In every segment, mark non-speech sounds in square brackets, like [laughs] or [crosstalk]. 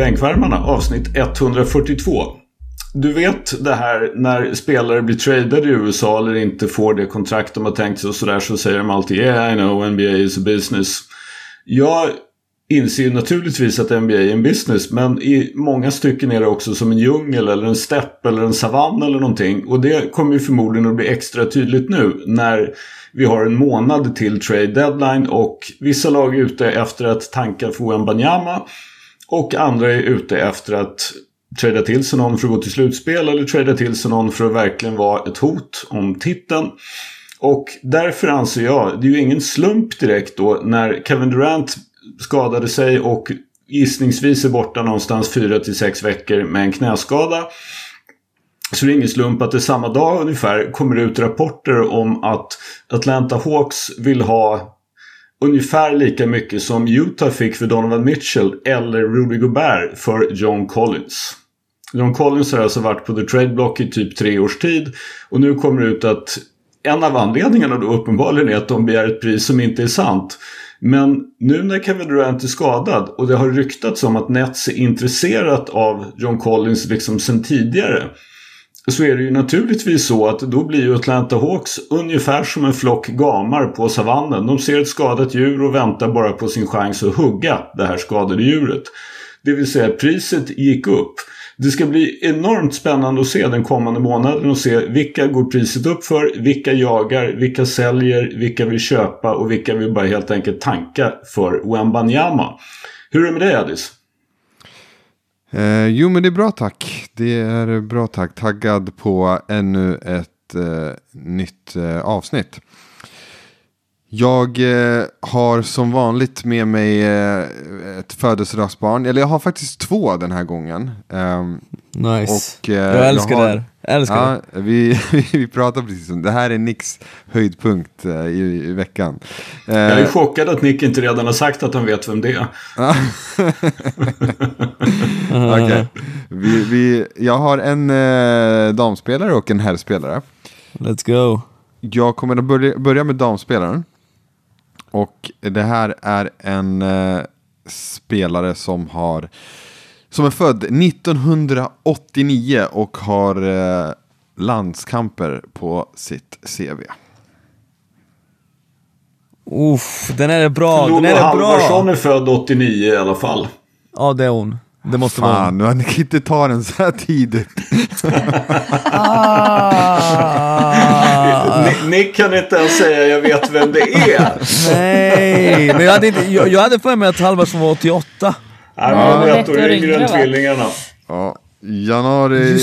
Bänkvärmarna avsnitt 142. Du vet det här när spelare blir tradade i USA eller inte får det kontrakt de har tänkt sig och sådär så säger de alltid Yeah I know NBA is a business. Jag inser ju naturligtvis att NBA är en business men i många stycken är det också som en djungel eller en stepp eller en savann eller någonting. Och det kommer ju förmodligen att bli extra tydligt nu när vi har en månad till trade deadline och vissa lag är ute efter att tanka för Banyama och andra är ute efter att trada till sig någon för att gå till slutspel eller trada till sig någon för att verkligen vara ett hot om titeln. Och därför anser jag, det är ju ingen slump direkt då när Kevin Durant skadade sig och gissningsvis är borta någonstans 4 till 6 veckor med en knäskada. Så det är ingen slump att det samma dag ungefär kommer ut rapporter om att Atlanta Hawks vill ha ungefär lika mycket som Utah fick för Donovan Mitchell eller Rudy Gobert för John Collins. John Collins har alltså varit på the trade block i typ tre års tid och nu kommer det ut att en av anledningarna då uppenbarligen är att de begär ett pris som inte är sant. Men nu när Kevin Durant är skadad och det har ryktats om att Nets är intresserat av John Collins liksom sen tidigare så är det ju naturligtvis så att då blir ju Atlanta Hawks ungefär som en flock gamar på savannen. De ser ett skadat djur och väntar bara på sin chans att hugga det här skadade djuret. Det vill säga priset gick upp. Det ska bli enormt spännande att se den kommande månaden och se vilka går priset upp för, vilka jagar, vilka säljer, vilka vill köpa och vilka vill bara helt enkelt tanka för Wembanyama. Hur är det med dig Adis? Eh, jo men det är bra tack. Det är bra tack. Taggad på ännu ett eh, nytt eh, avsnitt. Jag eh, har som vanligt med mig eh, ett födelsedagsbarn. Eller jag har faktiskt två den här gången. Um, nice. Och, eh, jag älskar jag har, det här. Jag älskar ja, det. Vi, [laughs] vi pratar precis om det här är Nicks höjdpunkt uh, i, i, veckan. Jag är chockad att Nick inte redan har sagt att han vet vem det är. [laughs] okay. vi, vi, jag har en uh, damspelare och en herrspelare. Let's go. Jag kommer att börja, börja med damspelaren. Och det här är en uh, spelare som har som är född 1989 och har uh, landskamper på sitt CV. Uff, den är bra. Den är Halvarsson är född 89 i alla fall. Ja, det är hon. Det måste Fan, vara hon. Fan, nu kan inte ta den så här tidigt. [laughs] ah. Nick kan inte ens säga jag vet vem det är. Nej, men jag hade, inte, jag, jag hade för mig att Halvarsson var 88. Nej, men han är ett år yngre än tvillingarna. Ja, januari,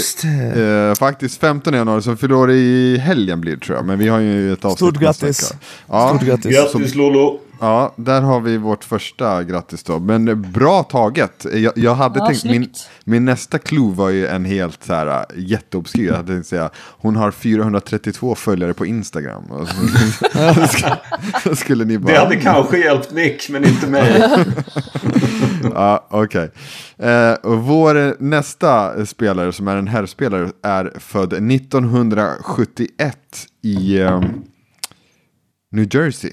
eh, faktiskt 15 januari, så fyller år i helgen blir det tror jag. Men vi har ju ett avsnitt Stort grattis. Ja, Stort grattis. Grattis Lolo. Ja, där har vi vårt första grattis då. Men bra taget. Jag, jag hade ja, tänkt, min, min, nästa clue var ju en helt så här jätteobskyr. Jag hade tänkt säga, hon har 432 följare på Instagram. [laughs] [laughs] så skulle ni bara... Det hade kanske hjälpt Nick, men inte mig. [laughs] [laughs] ja, okej. Okay. Eh, vår nästa spelare, som är en herrspelare, är född 1971 i eh, New Jersey.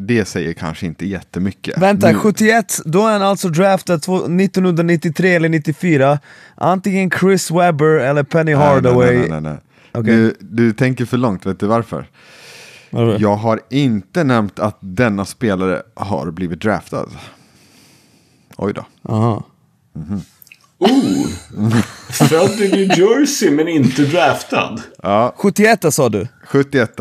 Det säger kanske inte jättemycket. Vänta, nu... 71, då är han alltså draftad 1993 eller 94. Antingen Chris Webber eller Penny Hardaway. Nej, nej, nej, nej. Okay. Du, du tänker för långt, vet du varför? Jag har inte nämnt att denna spelare har blivit draftad. Oj då. Aha. Mm -hmm. Oh! Född i New Jersey men inte draftad. Ja. 71 sa du? 71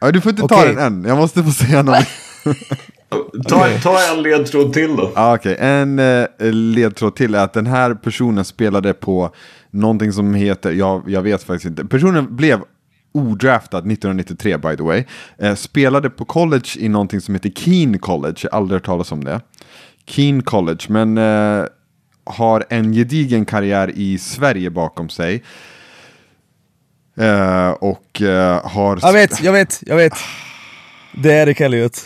Ja, du får inte okay. ta den än, jag måste få säga något. [laughs] ta, ta en ledtråd till då. Ja, okay. En eh, ledtråd till är att den här personen spelade på någonting som heter, jag, jag vet faktiskt inte. Personen blev odraftad 1993 by the way. Eh, spelade på college i någonting som heter Keen College, jag har aldrig hört talas om det. Keen College, men eh, har en gedigen karriär i Sverige bakom sig. Uh, och uh, har... Jag vet, jag vet, jag vet. Det är Erik Elliot.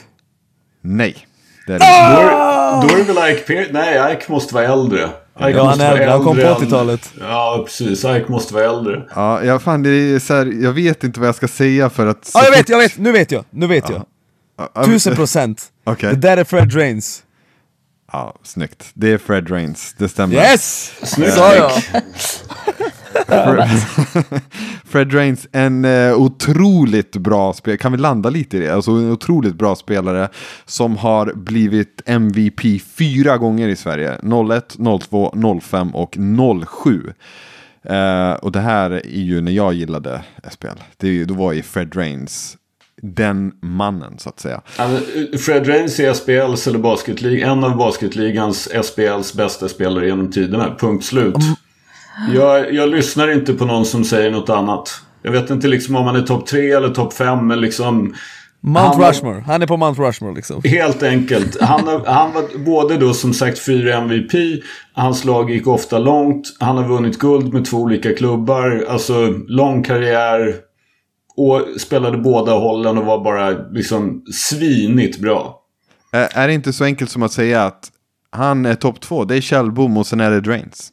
Nej. Det är det. Ah! Då, är, det väl Ike Pierce? Nej, Ike måste vara äldre. Ike ja, han är äldre. Han kom på 80-talet. Ja, precis. Ike måste vara äldre. Ja, jag, fan, det är så här, jag vet inte vad jag ska säga för att... Ja, jag vet, jag vet. Nu vet jag. Nu vet jag. Tusen procent. [laughs] Okay. Det där är Fred Drains. Ja, snyggt. Det är Fred Rains, det stämmer. Yes! Snyggt. Sa jag. [laughs] Fred, Rains, en eh, otroligt bra spelare, kan vi landa lite i det? Alltså en otroligt bra spelare som har blivit MVP fyra gånger i Sverige. 01, 02, 05 och 07. Eh, och det här är ju när jag gillade SPL. Det, då var ju Fred Rains den mannen så att säga. Eh, Fred Rains är SPLs eller basketligan, en av basketligans SPLs bästa spelare genom tiderna. Punkt slut. Jag, jag lyssnar inte på någon som säger något annat. Jag vet inte liksom om han är topp tre eller topp fem men liksom Mount Han Rushmore, han är på Mount Rushmore liksom. Helt enkelt. Han, han var både då som sagt fyra MVP. Hans lag gick ofta långt. Han har vunnit guld med två olika klubbar. Alltså lång karriär. Och spelade båda hållen och var bara liksom svinigt bra. Är, det inte så enkelt som att säga att han är topp två, det är Kjellbom och sen är det Drains?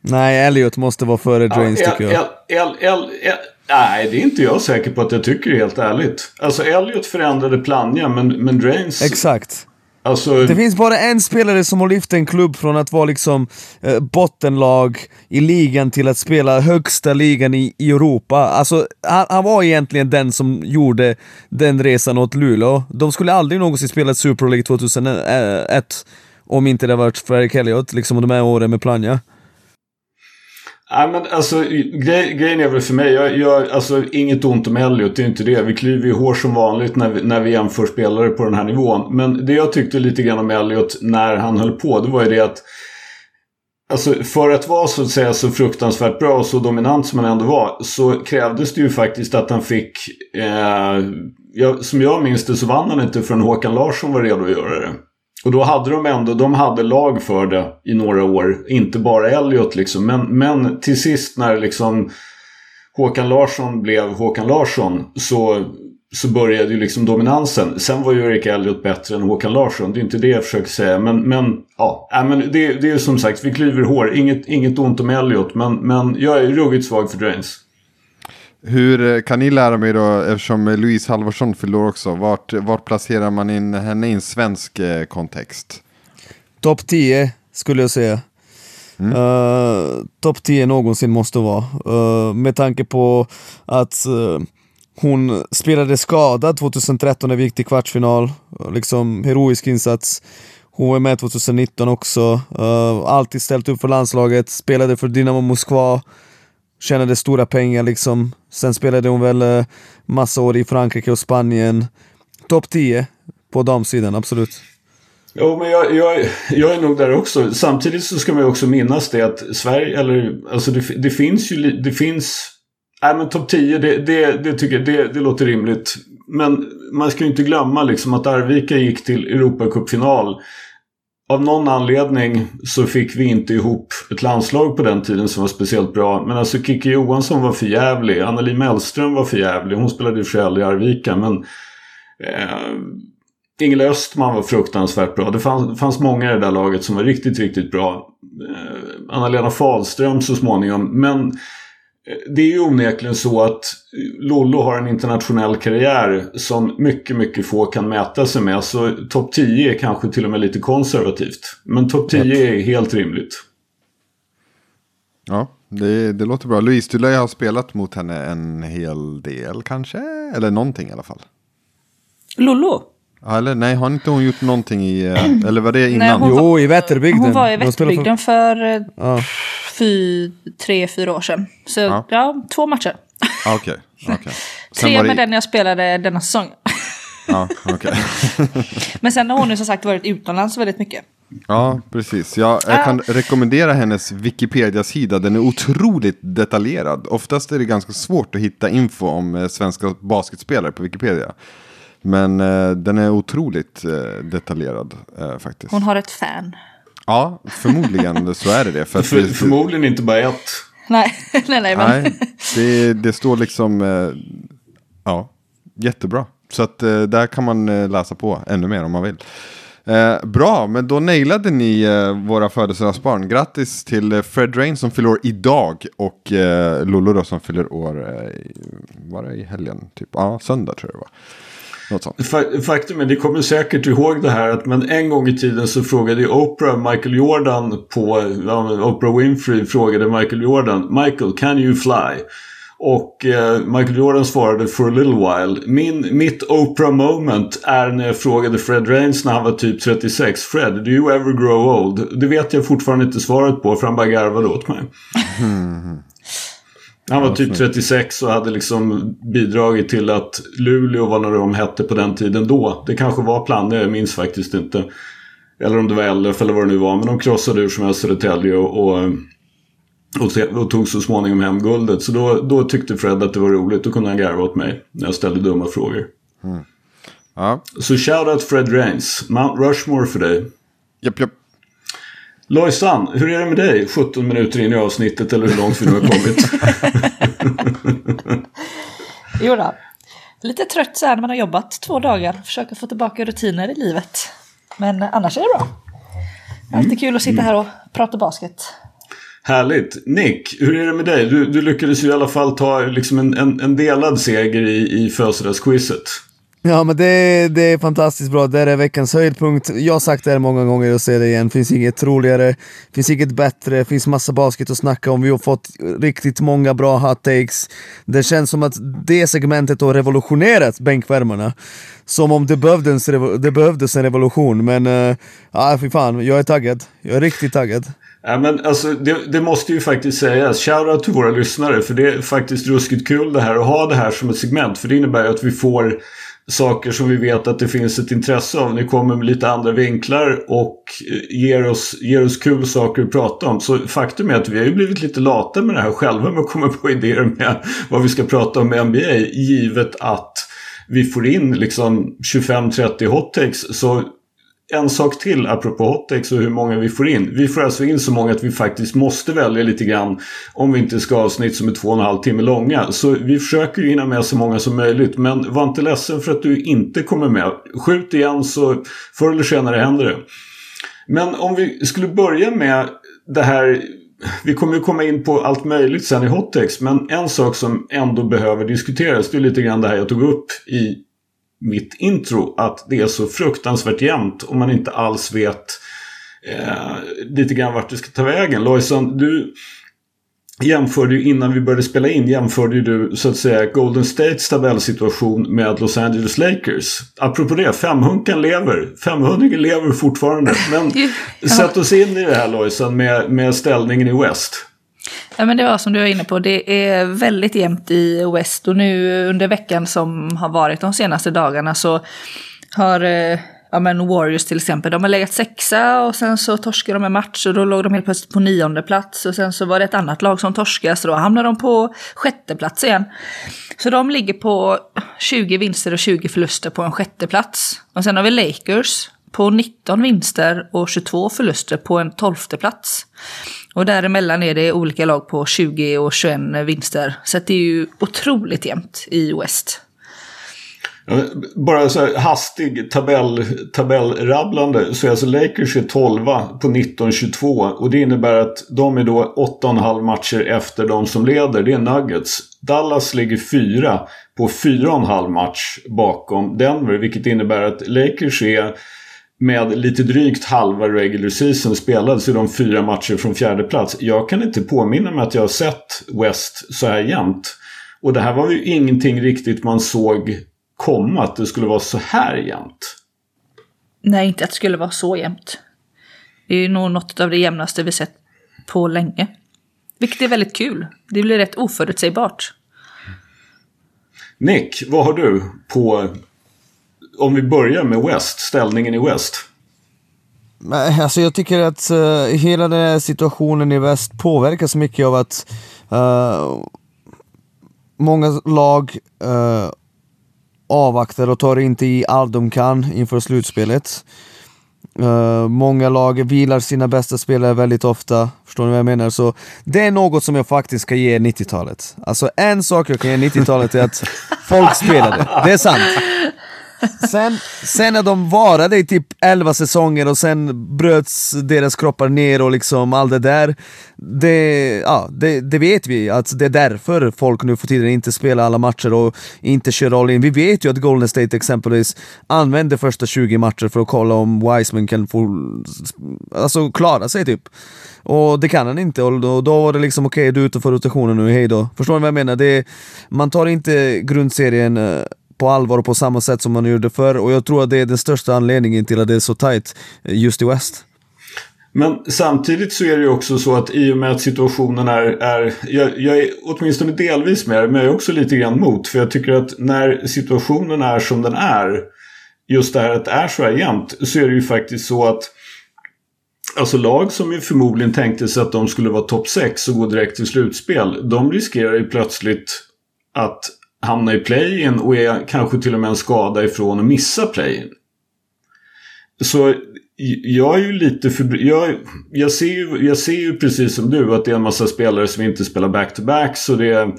Nej, Elliot måste vara före Drains Ja, tycker jag. El, El, El, El, nej, det är inte jag säker på att jag tycker helt ärligt. Alltså Elliot förändrade Plannja men, men Drains... Exakt. Alltså, Det finns bara en spelare som har lyft en klubb från att vara liksom eh, bottenlag i ligan till att spela högsta ligan i, i Europa. Alltså, han, han var egentligen den som gjorde den resan åt Luleå. De skulle aldrig någonsin spela Super League 2001 om inte det varit för Eric liksom de här åren med Plannja. Nej men alltså grej, grejen är väl för mig, jag, jag, alltså inget ont om Elliot, det är inte det. Vi klyver ju hår som vanligt när vi, när vi jämför spelare på den här nivån. Men det jag tyckte lite grann om Elliot när han höll på, det var ju det att Alltså för att vara så att säga så fruktansvärt bra och så dominant som han ändå var så krävdes det ju faktiskt att han fick eh, jag, Som jag minns det så vann han inte förrän Håkan Larsson var redo att göra det. Och då hade de ändå, de hade lag för det i några år. Inte bara Elliot liksom. Men, men till sist när liksom Håkan Larsson blev Håkan Larsson så, så började ju liksom dominansen. Sen var ju Erik Elliot bättre än Håkan Larsson. Det är inte det jag försöker säga. Men, men ja, äh, men det, det är ju som sagt, vi klyver hår. Inget, inget ont om Elliot. Men, men jag är ruggigt svag för Drains. Hur eh, kan ni lära mig då, eftersom Louise Halvarsson fyller år också, vart, vart placerar man in henne i en svensk eh, kontext? Topp 10 skulle jag säga. Uh, Topp 10 någonsin måste vara. Uh, med tanke på att uh, hon spelade skadad 2013 när vi gick till kvartsfinal. Liksom heroisk insats. Hon var med 2019 också. Uh, alltid ställt upp för landslaget, spelade för Dynamo Moskva. Tjänade stora pengar liksom. Sen spelade hon väl eh, massa år i Frankrike och Spanien. Topp 10 på damsidan, absolut. Jo, men jag, jag, jag är nog där också. Samtidigt så ska man ju också minnas det att Sverige, eller alltså det, det finns ju, det finns... Nej men topp 10, det, det, det tycker jag, det, det låter rimligt. Men man ska ju inte glömma liksom att Arvika gick till Europacupfinal. Av någon anledning så fick vi inte ihop ett landslag på den tiden som var speciellt bra. Men alltså Kikki Johansson var för jävlig. Anneli Mellström var för jävlig. Hon spelade i och för sig aldrig i Arvika men... Eh, Ingela Östman var fruktansvärt bra. Det fanns, det fanns många i det där laget som var riktigt, riktigt bra. Eh, Anna-Lena Fahlström så småningom. Men det är ju onekligen så att Lollo har en internationell karriär som mycket, mycket få kan mäta sig med. Så topp 10 är kanske till och med lite konservativt. Men topp 10 är helt rimligt. Ja, det, det låter bra. Louise, du lär ju ha spelat mot henne en hel del kanske? Eller någonting i alla fall. Lollo? Eller nej, har inte hon gjort någonting i... eh, Eller var det innan? Nej, Jo, i Vätterbygden. Hon var i Vätterbygden för, eh, Ja. fy, tre, fyra år sedan. Så Ja. ja, två matcher. Ah, okej. [laughs] Sen Tre var det- med den jag spelade denna säsong. Ja, okej. [laughs] Men sen har hon ju som sagt varit utomlands väldigt mycket. Ja, precis. Jag, jag kan rekommendera hennes Wikipedia-sida. Den är otroligt detaljerad. Oftast är det ganska svårt att hitta info om eh, svenska basketspelare på Wikipedia. Men eh, den är otroligt eh, detaljerad eh, faktiskt. Hon har ett fan. Ja, förmodligen [laughs] så är det det. För För, det, förmodligen inte bara ett. Nej, [laughs] nej, nej. Men, Nej, det, det står liksom... Eh, ja, jättebra. Så att eh, där kan man eh, läsa på ännu mer om man vill. Eh, bra, men då nailade ni eh, våra födelsedagsbarn. Grattis till eh, Fred Rain som fyller år idag och eh, Lollo då som fyller år, eh, var det i helgen? Typ? Ja, söndag tror jag det var. Faktum är, ni kommer säkert ihåg det här att men en gång i tiden så frågade Oprah Michael Jordan på, Oprah Winfrey frågade Michael Jordan, Michael can you fly? Och eh, Michael Jordan svarade for a little while. Min, mitt Oprah moment är när jag frågade Fred Rains när han var typ 36. Fred, do you ever grow old? Det vet jag fortfarande inte svaret på för han bara garvade åt mig. [laughs] Han var typ 36 och hade liksom bidragit till att Luleå var när de hette på den tiden då. Det kanske var Planne, jag minns faktiskt inte. Eller om det var LF eller vad det nu var. Men de krossade ur som helst Södertälje och, och, och, tog så småningom hem guldet. Så då, då tyckte Fred att det var roligt. Då kunde han garva åt mig när jag ställde dumma frågor. Ja, Så shoutout Fred Rains. Mount Rushmore för dig. japp, japp. Lojsan, hur är det med dig? 17 minuter in i avsnittet eller hur långt vi nu har kommit. [laughs] Jo då. Lite trött så här när man har jobbat två dagar. Försöka få tillbaka rutiner i livet. Men annars är det bra. Alltid kul att sitta här och prata basket. Härligt. Nick, hur är det med dig? Du, du lyckades ju i alla fall ta liksom en, en, en delad seger i, i födelsedagsquizet. Ja men det, det är fantastiskt bra, det är veckans höjdpunkt. Jag har sagt det här många gånger och säger det igen, finns inget roligare, finns inget bättre, finns massa basket att snacka om. Vi har fått riktigt många bra hot takes. Det känns som att det segmentet har revolutionerat bänkvärmarna. Som om det behövdes, en det behövdes en revolution, men uh, ja, fy fan, jag är taggad. Jag är riktigt taggad. Ja, men alltså, det, det måste ju faktiskt sägas. Shoutout till våra lyssnare. För det är faktiskt ruskigt kul det här att ha det här som ett segment. För det innebär ju att vi får saker som vi vet att det finns ett intresse av. Ni kommer med lite andra vinklar och eh, ger oss, ger oss kul saker att prata om. Så faktum är att vi har ju blivit lite lata med det här själva med att komma på idéer med vad vi ska prata om med NBA. Givet att vi får in liksom 25-30 hot takes. Så en sak till apropå hottex och hur många vi får in. Vi får alltså in så många att vi faktiskt måste välja lite grann om vi inte ska ha avsnitt som är två och en halv timme långa. Så vi försöker ju hinna med så många som möjligt. Men var inte ledsen för att du inte kommer med. Skjut igen så förr eller senare händer det. Men om vi skulle börja med det här. Vi kommer ju komma in på allt möjligt sen i hottex. Men en sak som ändå behöver diskuteras. Det är lite grann det här jag tog upp i mitt intro att det är så fruktansvärt jämnt och man inte alls vet eh, lite grann vart det ska ta vägen. Lojsan, du jämförde ju innan vi började spela in jämförde ju du så att säga Golden States tabellsituation med Los Angeles Lakers. Apropå det, femhunkan lever. Femhundringen lever fortfarande. Men [laughs] Ja. sätt oss in i det här Lojsan med, med ställningen i West. Ja men det var som du var inne på, det är väldigt jämnt i West och nu under veckan som har varit de senaste dagarna så har eh, ja, men Warriors till exempel, de har legat sexa och sen så torskade de en match och då låg de helt plötsligt på nionde plats och sen så var det ett annat lag som torskade så då hamnade de på sjätte plats igen. Så de ligger på 20 vinster och 20 förluster på en sjätte plats. Och sen har vi Lakers på 19 vinster och 22 förluster på en tolfte plats. Och däremellan är det olika lag på 20 och 21 vinster. Så det är ju otroligt jämnt i West. Bara så här hastig tabell, tabellrabblande så är alltså Lakers är 12 på 19-22 och det innebär att de är då 8,5 matcher efter de som leder. Det är Nuggets. Dallas ligger 4 på 4,5 match bakom Denver vilket innebär att Lakers är med lite drygt halva regular season spelad så är de fyra matcher från fjärde plats. Jag kan inte påminna mig att jag har sett West så här jämnt. Och det här var ju ingenting riktigt man såg komma att det skulle vara så här jämnt. Nej, inte att det skulle vara så jämnt. Det är ju nog något av det jämnaste vi sett på länge. Vilket är väldigt kul. Det blir rätt oförutsägbart. Nick, vad har du på... Om vi börjar med West, ställningen i West. Alltså jag tycker att uh, hela den här situationen i väst påverkas mycket av att uh, många lag uh, avvaktar och tar inte i allt de kan inför slutspelet. Uh, många lag vilar sina bästa spelare väldigt ofta, förstår ni vad jag menar? Så det är något som jag faktiskt ska ge 90-talet. Alltså en sak jag kan ge 90-talet är att folk spelade, det är sant sen, sen när de varade i typ 11 säsonger och sen bröts deras kroppar ner och liksom allt det där. Det, ja, det, det vet vi, att det är därför folk nu för tiden inte spelar alla matcher och inte kör all in. Vi vet ju att Golden State exempelvis använder första 20 matcher för att kolla om Wiseman kan få, alltså klara sig typ. Och det kan han inte och då, då var det liksom okej, okay, du är ute för rotationen nu, hej då. Förstår ni vad jag menar? Det, man tar inte grundserien eh, på allvar och på samma sätt som man gjorde förr och jag tror att det är den största anledningen till att det är så tight eh, just i West. Men samtidigt så är det ju också så att i och med att situationen är... är jag, jag är åtminstone delvis med men jag är också lite grann mot. För jag tycker att när situationen är som den är, just det här att det är så här jämnt, så är det ju faktiskt så att Alltså lag som ju förmodligen tänkte sig att de skulle vara topp 6 och gå direkt till slutspel. De riskerar ju plötsligt att hamna i play-in och är kanske till och med en skada ifrån att missa play-in. Så jag är ju lite för... Jag, jag, ser ju, jag ser ju precis som du att det är en massa spelare som inte spelar back-to-back. Så det är, eh,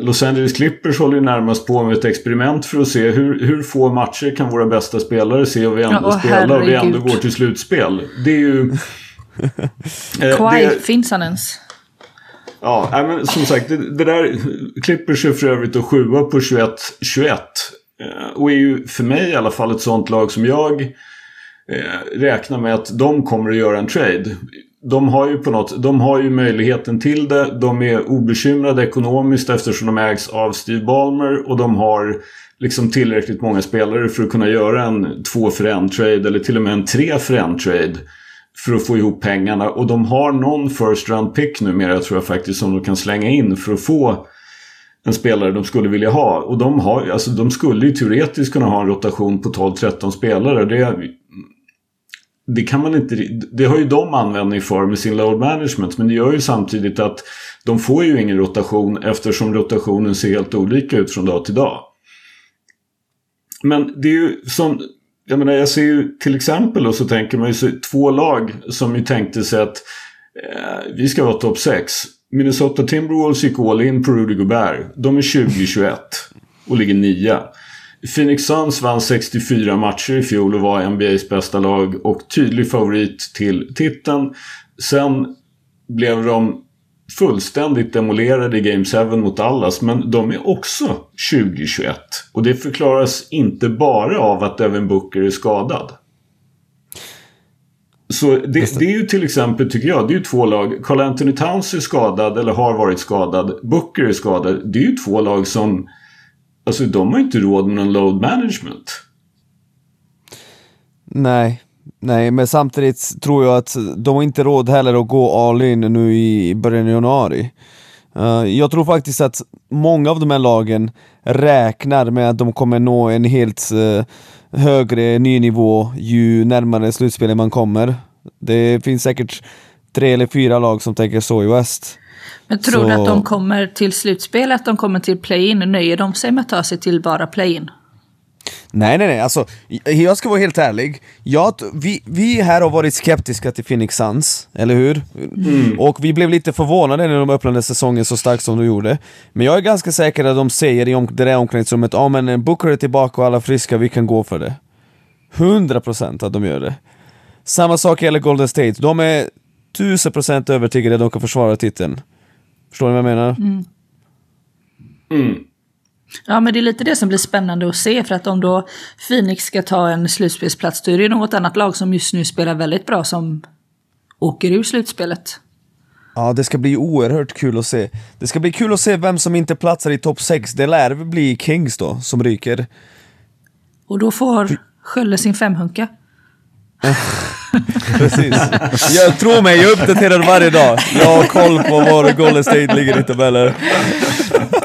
Los Angeles Clippers håller ju närmast på med ett experiment för att se hur, hur få matcher kan våra bästa spelare se och vi ändå ja, spelar och vi ändå går till slutspel. Det är ju... [laughs] eh, finns han ens? Ja, men som sagt, det, det där... Clippers är för övrigt och sjua på 21-21. Eh, och är ju för mig i alla fall ett sånt lag som jag eh, räknar med att de kommer att göra en trade. De har ju på något, de har ju möjligheten till det. De är obekymrade ekonomiskt eftersom de ägs av Steve Ballmer och de har liksom tillräckligt många spelare för att kunna göra en två för en trade eller till och med en tre för en trade för att få ihop pengarna. Och de har någon first round pick numera tror jag faktiskt som de kan slänga in för att få en spelare de skulle vilja ha. Och de, har, alltså, de skulle ju teoretiskt kunna ha en rotation på 12-13 spelare. Det, det kan man inte... Det har ju de användning för med sin load management. Men det gör ju samtidigt att de får ju ingen rotation eftersom rotationen ser helt olika ut från dag till dag. Men det är ju som jag menar, jag ser ju till exempel och så tänker man ju sig två lag som ju tänkte sig att eh, vi ska vara topp 6. Minnesota Timberwolves gick all in på Rudy Gobert. De är 20-21 och ligger nia. Phoenix Suns vann 64 matcher i fjol och var NBAs bästa lag och tydlig favorit till titeln. Sen blev de fullständigt demolerade i Game 7 mot Dallas. Men de är också 2021. Och det förklaras inte bara av att Devin Booker är skadad. Så det, det, är ju till exempel, tycker jag, det är ju två lag. Carl Anthony Towns är skadad eller har varit skadad. Booker är skadad. Det är ju två lag som... Alltså de har inte råd med någon load management. Nej, Nej, men samtidigt tror jag att de har inte råd heller att gå all in nu i början av januari. Uh, jag tror faktiskt att många av de här lagen räknar med att de kommer nå en helt uh, högre ny nivå ju närmare slutspelet man kommer. Det finns säkert tre eller fyra lag som tänker så i West. Men tror så... du att de kommer till slutspel, att de kommer till play-in? Nöjer de sig med att ta sig till bara play-in? Nej, nej, nej. Alltså, jag ska vara helt ärlig. Jag, vi, vi här har varit skeptiska till Phoenix Suns, eller hur? Mm. Och vi blev lite förvånade när de öppnade säsongen så starkt som de gjorde. Men jag är ganska säker att de säger i det där omklädningsrummet ja ah, men Booker är tillbaka och alla friska, vi kan gå för det. 100% att de gör det. Samma sak gäller Golden State. De är 1000% övertygade att de kan försvara titeln. Förstår ni vad jag menar? Mm. Mm. Ja, men det är lite det som blir spännande att se. För att om då Phoenix ska ta en slutspelsplats, då är det något annat lag som just nu spelar väldigt bra som åker ur slutspelet. Ja, det ska bli oerhört kul att se. Det ska bli kul att se vem som inte platsar i topp 6. Det lär bli Kings då, som ryker. Och då får Skölle sin femhunka. [laughs] Precis. Jag tror mig, jag uppdaterar varje dag. Jag har koll på var Golden State ligger i tabellen.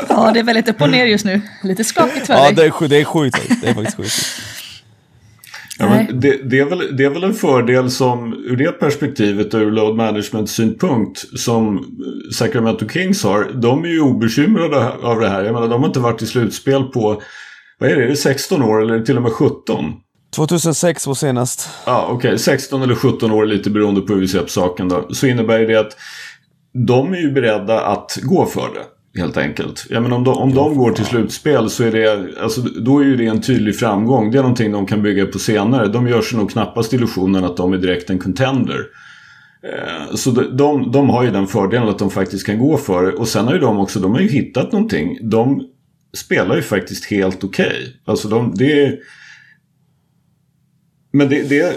Ja, det är väldigt upp och ner just nu. Lite skakigt för dig. Ja, det är, det är sjukt. Det är faktiskt sjukt. Ja, men det, det, är väl, det är väl en fördel som ur det perspektivet och ur load management synpunkt som Sacramento Kings har. De är ju obekymrade av det här. Jag menar, de har inte varit i slutspel på, vad är det, är det 16 år eller till och med 17? 2006 var senast. Ja, okej. Okay. 16 eller 17 år lite beroende på hur vi ser på saken då. Så innebär det att de är ju beredda att gå för det. Helt enkelt. Ja, men om de, om de går till slutspel så är det, alltså, då är ju det en tydlig framgång. Det är någonting de kan bygga på senare. De gör sig nog knappast illusionen att de är direkt en contender. Eh, så de, de, de, har ju den fördelen att de faktiskt kan gå för det. Och sen har ju de också, de har ju hittat någonting. De spelar ju faktiskt helt okej. Okay. Alltså de, det är... Men det, det,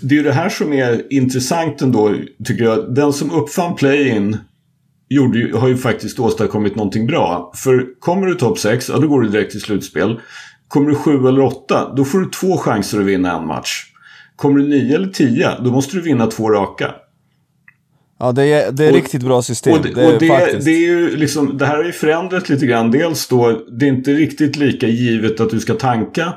det är ju det här som är intressant ändå, tycker jag. Den som uppfann play-in gjorde, har ju faktiskt åstadkommit någonting bra. För kommer du topp 6, ja då går du direkt till slutspel. Kommer du 7 eller 8, då får du två chanser att vinna en match. Kommer du 9 eller 10, då måste du vinna två raka. Ja, det är, det är och, riktigt bra system. Och, det, och det, det, är ju liksom, det här har ju förändrat lite grann. Dels då, det är inte riktigt lika givet att du ska tanka.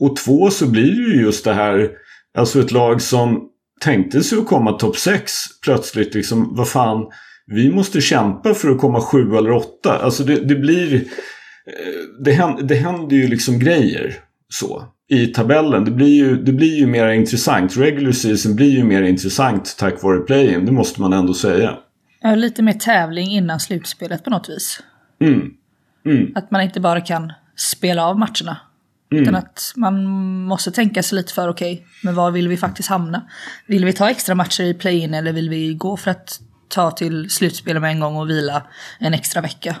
Och två så blir det ju just det här, alltså ett lag som tänkte sig att komma topp 6 plötsligt liksom, vad fan, vi måste kämpa för att komma sju eller åtta. Alltså det, det blir, eh, det händer, det händer ju liksom grejer så i tabellen. Det blir ju, det blir ju mer intressant. Regular season blir ju mer intressant tack vare play-in. Det måste man ändå säga. Ja, lite mer tävling innan slutspelet på något vis. Mm. Mm. Att man inte bara kan spela av matcherna. Mm. Utan att man måste tänka sig lite för, okej, okay, men var vill vi faktiskt hamna? Vill vi ta extra matcher i play-in eller vill vi gå för att ta till slutspel med en gång och vila en extra vecka?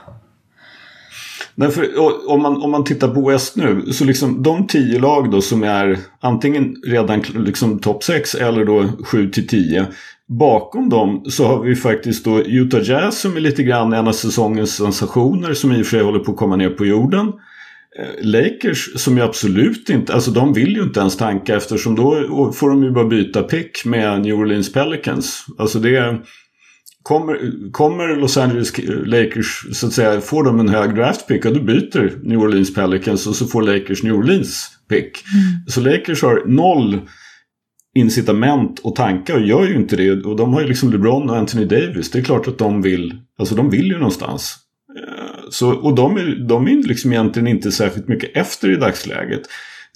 Men för, om, man, om man tittar på West nu, så liksom de tio lag då som är antingen redan liksom topp 6 eller då 7 till 10. Bakom dem så har vi faktiskt då Utah Jazz som är lite grann en av säsongens sensationer som i och för sig håller på att komma ner på jorden. Eh, Lakers som ju absolut inte, alltså de vill ju inte ens tanka eftersom då får de ju bara byta pick med New Orleans Pelicans. Alltså det Kommer, kommer Los Angeles Lakers så att säga, får de en hög draftpick, och då byter New Orleans Pelicans och så får Lakers New Orleans pick. Mm. Så Lakers har noll incitament och tanka och gör ju inte det. Och de har ju liksom LeBron och Anthony Davis. Det är klart att de vill, alltså de vill ju någonstans. Eh, så, och de är, de är liksom egentligen inte särskilt mycket efter i dagsläget.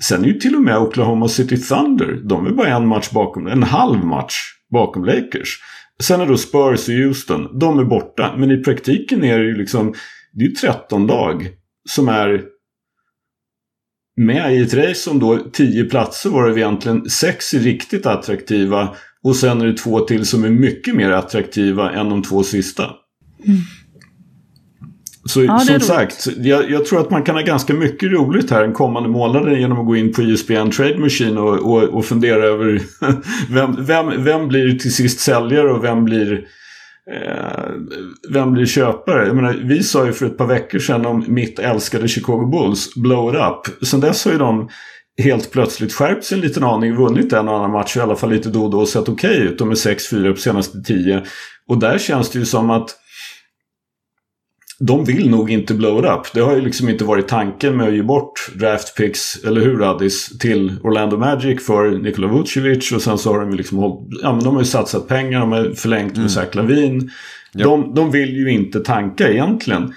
Sen är ju till och med Oklahoma City Thunder, de är bara en match bakom, en halv match bakom Lakers. Sen är då Spurs och Houston, de är borta. Men i praktiken är det ju liksom, det är 13 lag som är med i ett race om då 10 platser var det egentligen 6 är riktigt attraktiva och sen är det två till som är mycket mer attraktiva än de två sista. Mm. Så ja, som sagt, jag, jag, tror att man kan ha ganska mycket roligt här den kommande månaden genom att gå in på ISBN Trade Machine och, och, och fundera över [laughs] vem, vem, vem blir till sist säljare och vem blir eh, vem blir köpare? Jag menar, vi sa ju för ett par veckor sedan om mitt älskade Chicago Bulls, blow it up. Sen dess har ju de helt plötsligt skärpt sig en liten aning, vunnit en och annan match i alla fall lite då och då och sett okej okay ut. De är 6-4 på senaste 10. Och där känns det ju som att de vill nog inte blow it up. Det har ju liksom inte varit tanken med att ge bort draft picks, eller hur Addis, till Orlando Magic för Nikola Vucevic och sen så har de ju liksom hållit, ja men de har ju satsat pengar, de har förlängt med mm. Zach Lavin. Yep. De, de vill ju inte tanka egentligen.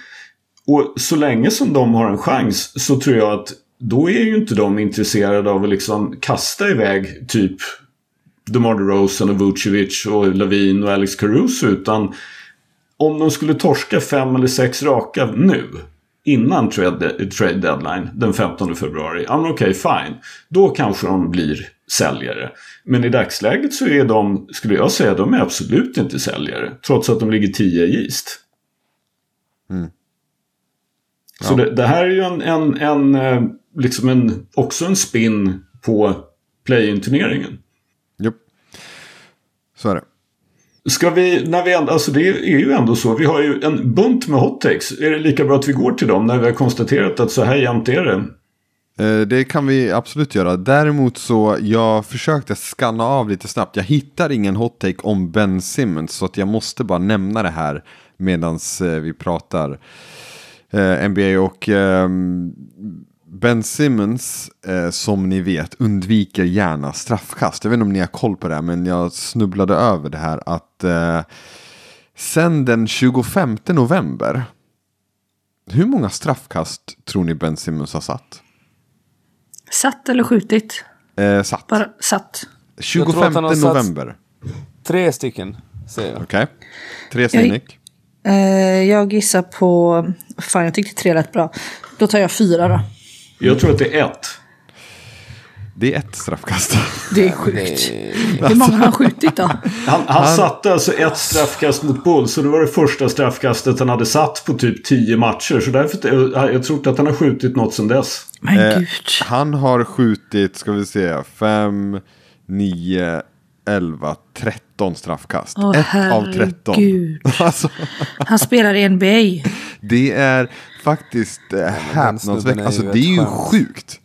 Och så länge som de har en chans så tror jag att då är ju inte de intresserade av att liksom kasta iväg typ DeMar DeRozan och Vucevic och Lavin och Alex Caruso utan om de skulle torska fem eller sex raka nu innan trade, trade deadline den 15 februari, ja men okej, fine. Då kanske de blir säljare. Men i dagsläget så är de, skulle jag säga, de är absolut inte säljare. Trots att de ligger 10 i East. Mm. Ja. Så det, det, här är ju en, en, en, eh, liksom en, också en spin på play-in-turneringen. Jo, så är det. Ska vi, när vi ändå, alltså det är ju ändå så, vi har ju en bunt med hot takes. Är det lika bra att vi går till dem när vi har konstaterat att så här jämnt är det? Eh, det kan vi absolut göra. Däremot så, jag försökte skanna av lite snabbt. Jag hittar ingen hot take om Ben Simmons. Så att jag måste bara nämna det här medan eh, vi pratar eh, NBA. Och ehm, Ben Simmons, eh, som ni vet, undviker gärna straffkast. Jag vet inte om ni har koll på det, men jag snubblade över det här att eh, sen den 25 november, hur många straffkast tror ni Ben Simmons har satt? Satt eller skjutit? Eh, satt. Bara satt. 25 november. Tre stycken, säger jag. Okej. Okay. Tre säger Nick. Eh, jag gissar på... Fan, jag tyckte tre lät bra. Då tar jag fyra då. Jag tror att det är ett. Det är ett straffkast. Det är sjukt. Hur många har han skjutit då? Han, han, satte alltså ett straffkast mot Bull, så det var det första straffkastet han hade satt på typ tio matcher. Så därför, jag, jag tror inte att han har skjutit något sedan dess. Men Eh, gud. han har skjutit, ska vi se, 5, 9, 11, 13 straffkast. Åh, ett av 13. herregud. [laughs] Alltså, Han spelar i NBA. det är faktiskt eh, häpnadsväckande. Alltså det är ju sjukt.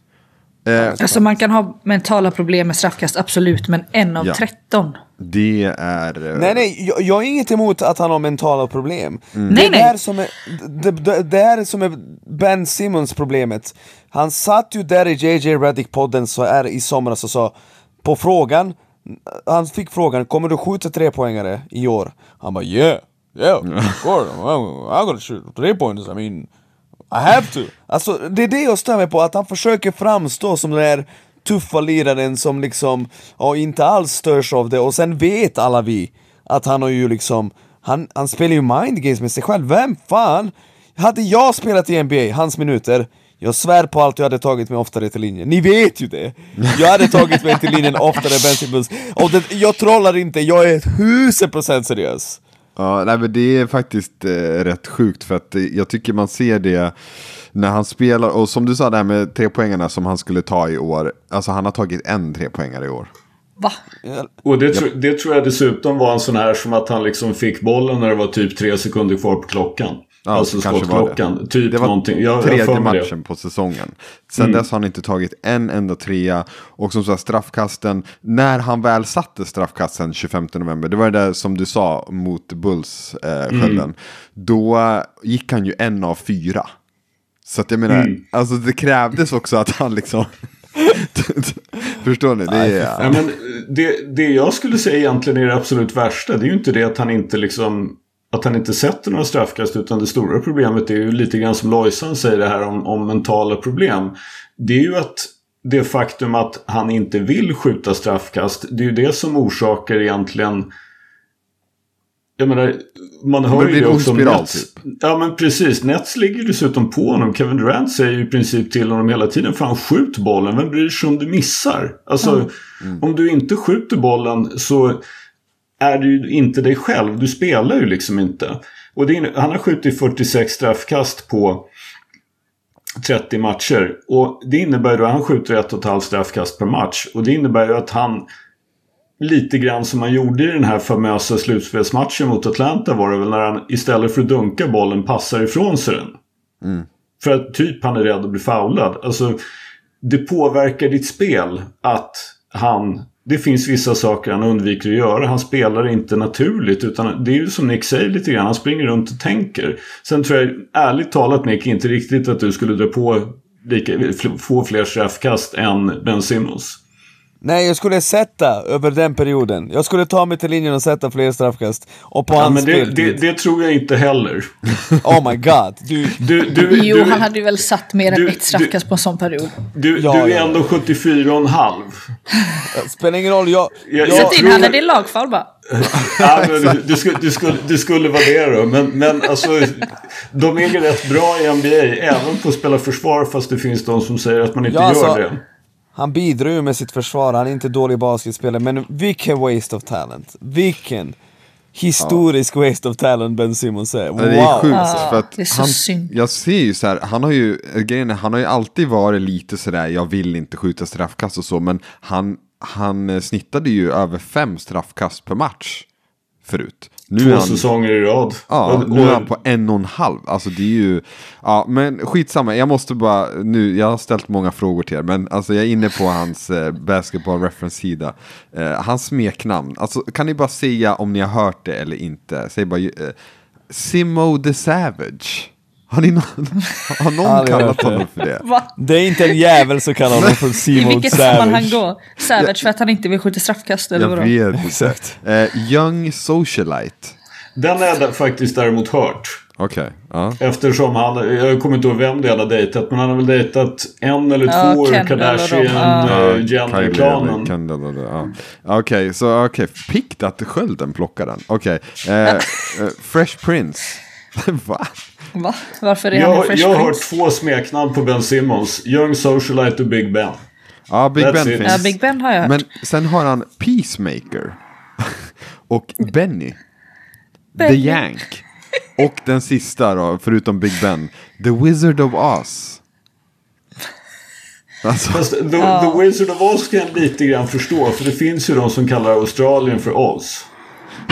Eh, Alltså man kan ha mentala problem med straffkast, absolut. Men en av Ja. 13. det är... eh, Nej nej, jag, jag är inget emot att han har mentala problem. Mm. Nej, det, nej. Som är, det, det, det är som är Ben Simmons problemet. Han satt ju där i JJ Redick-podden så är i somras och sa på frågan, han fick frågan kommer du skjuta tre poängare i år? Han bara yeah, yeah, of [laughs] course, I'm, I'm gonna shoot three pointers, I mean I have to! Alltså det är det jag stör mig på, att han försöker framstå som den där tuffa liraren som liksom, ja, inte alls störs av det och sen vet alla vi att han har ju liksom, han, han spelar ju mind games med sig själv, vem fan? Hade jag spelat i NBA, hans minuter, jag svär på allt jag hade tagit mig oftare till linjen, ni vet ju det! Jag hade tagit mig till linjen oftare än Ben Simmons, och det, jag trollar inte, jag är tusen procent seriös! Ja, nej, men det är faktiskt eh, rätt sjukt för att eh, jag tycker man ser det när han spelar. Och som du sa där med trepoängarna som han skulle ta i år. Alltså han har tagit en trepoängare i år. Va? Och det, tro, det tror jag dessutom var en sån här som att han liksom fick bollen när det var typ tre sekunder kvar på klockan. Ja, alltså kanske var skottklockan. Typ Det var någonting. Jag, jag tredje får mig det. matchen på säsongen. Sen dess har han inte tagit en enda trea. Och som sagt straffkasten, när han väl satte straffkasten 25 november, det var det där som du sa mot Bulls eh, skölden. Då eh, gick han ju en av fyra. Så att jag menar, alltså det krävdes också att han liksom... [laughs] Förstår ni? Det är, Ja, men det, det jag skulle säga egentligen är det absolut värsta. Det är ju inte det att han inte liksom att han inte sätter några straffkast utan det stora problemet är ju lite grann som Lojsan säger det här om, om mentala problem. Det är ju att det faktum att han inte vill skjuta straffkast det är ju det som orsakar egentligen jag menar, man hör ju det också Nets. typ. Ja men precis, Nets ligger dessutom på honom. Kevin Durant säger ju i princip till honom hela tiden, fan skjut bollen, vem bryr sig om du missar? Alltså, om du inte skjuter bollen så är du inte dig själv, du spelar ju liksom inte. Och är, han har skjutit 46 straffkast på 30 matcher. Och det innebär då att han skjuter ett och ett halvt straffkast per match. Och det innebär ju att han lite grann som han gjorde i den här famösa slutspelsmatchen mot Atlanta var det väl när han istället för att dunka bollen passar ifrån sig den. För att typ han är rädd att bli foulad. Alltså det påverkar ditt spel att han det finns vissa saker han undviker att göra. Han spelar inte naturligt utan det är ju som Nick säger lite grann. Han springer runt och tänker. Sen tror jag ärligt talat Nick inte riktigt att du skulle dra på lika, få fler straffkast än Ben Simmons. Nej, jag skulle sätta över den perioden. Jag skulle ta mig till linjen och sätta fler straffkast. Och på Ja, hans men det, det, det tror jag inte heller. Oh my god. Du, Du, du, [laughs] Jo, du, han hade ju väl satt mer än du- ett straffkast på en sån period. du, Ja, du är ja, ändå 74,5. spelar ingen roll, jag... Jag- jag, Sätt in tror- han är lagfall bara. Ja, men du, skulle, du, skulle, du skulle vara det då. Men, men alltså, de är ju rätt bra i NBA. Även på att spela försvar fast det finns de som säger att man inte Ja, alltså- gör det. Han bidrar ju med sitt försvar, han är inte dålig basketspelare, men vilken waste of talent. Vilken historisk waste of talent Ben Simmons är. Wow. Ja, Det är sjukt. Ja, för att det är så han, synd. Jag ser ju så här, han har ju, grejen är, han har ju alltid varit lite sådär, jag vill inte skjuta straffkast och så, men han, han eh, snittade ju över fem straffkast per match förut. Nu Två han, säsonger i rad. Ja, nu är han på en och en halv. Alltså det är ju, ja men skitsamma, jag måste bara, nu, jag har ställt många frågor till er, men alltså jag är inne på hans eh, basketball reference-sida. Eh, hans smeknamn, alltså kan ni bara säga om ni har hört det eller inte? Säg bara, eh, Simo the Savage. Har, ni någon, har någon kallat det. honom för det? Va? Det är inte en jävel som kallar honom för I Simon vilket sammanhang då? Savage för att han inte vill skjuta straffkast eller Jag vadå? vet inte. Exakt. Eh, young Socialite. Den har jag faktiskt däremot hört. Okej, ja. Eftersom han, jag kommer inte ihåg vem det hade dejtat, men han har väl dejtat en eller Ja, två ur Kendall och de, ja. Kendall och det, ja. Okej, så okej. Pikt att skölden plockar den. Okej. Eh, eh, Fresh Prince. [laughs] Va? Va? Varför är han Jag, Fresh jag har Prince? två smeknamn på Ben Simmons. Young Socialite och Big Ben. Ja, Big That's Ben it. finns. Ja, Big Ben har jag hört. Men sen har han Peacemaker. [laughs] och Benny. The Benny. Yank. Och den sista då, förutom Big Ben. The Wizard of Oz. Alltså, Fast the, the Wizard of Oz kan jag lite grann förstå. För det finns ju de som kallar Australien för Oz.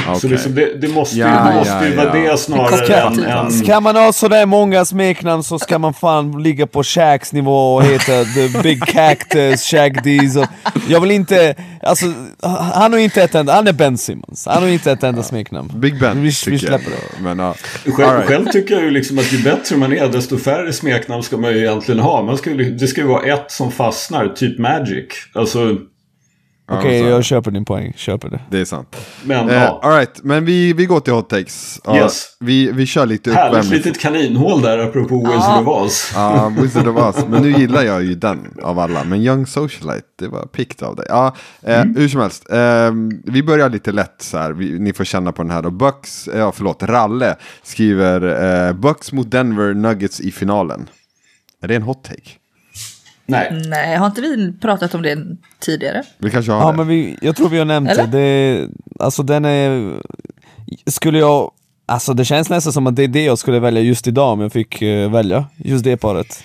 Så okej. liksom det, det måste ju, Ja, det måste ja, ju vara ja. det snarare Det än... än Ska man ha sådär många smeknamn så ska man fan ligga på Shaqs nivå och heta The Big Cactus, Shaq Diesel. Jag vill inte, alltså han har inte ett enda, han är Ben Simmons. Han har inte ett enda smeknamn. Big Ben Vi, vi tycker släpper jag. det. Men, ja. Själv, right. själv tycker jag ju liksom att ju bättre man är desto färre smeknamn ska man ju egentligen ha. Man ska, det ska ju vara ett som fastnar, typ Magic. Alltså, Okej, så- jag köper din poäng. Köper det. Det är sant. men Eh, ja. all right, men vi, vi går till hot takes. Ja, Yes. vi, vi kör lite Härligt uppvärmning. litet kaninhål där apropå Wizard of Oz. Ja, Wizard of Oz. Men nu [laughs] gillar jag ju den av alla. Men Young Socialite, det var pikt av dig. Ja, eh, Mm. Hur som helst, eh, vi börjar lite lätt så här. Vi, ni får känna på den här då. Bucks, eh, ja förlåt, Ralle skriver eh, Bucks mot Denver Nuggets i finalen. Är det en hot take? Nej. Nej, har inte vi pratat om det tidigare? Vi kanske har Ja det. men vi, jag tror vi har nämnt Eller? det. det. Alltså den är... Skulle jag... Alltså det känns nästan som att det är det jag skulle välja just idag om jag fick eh, välja. Just det paret.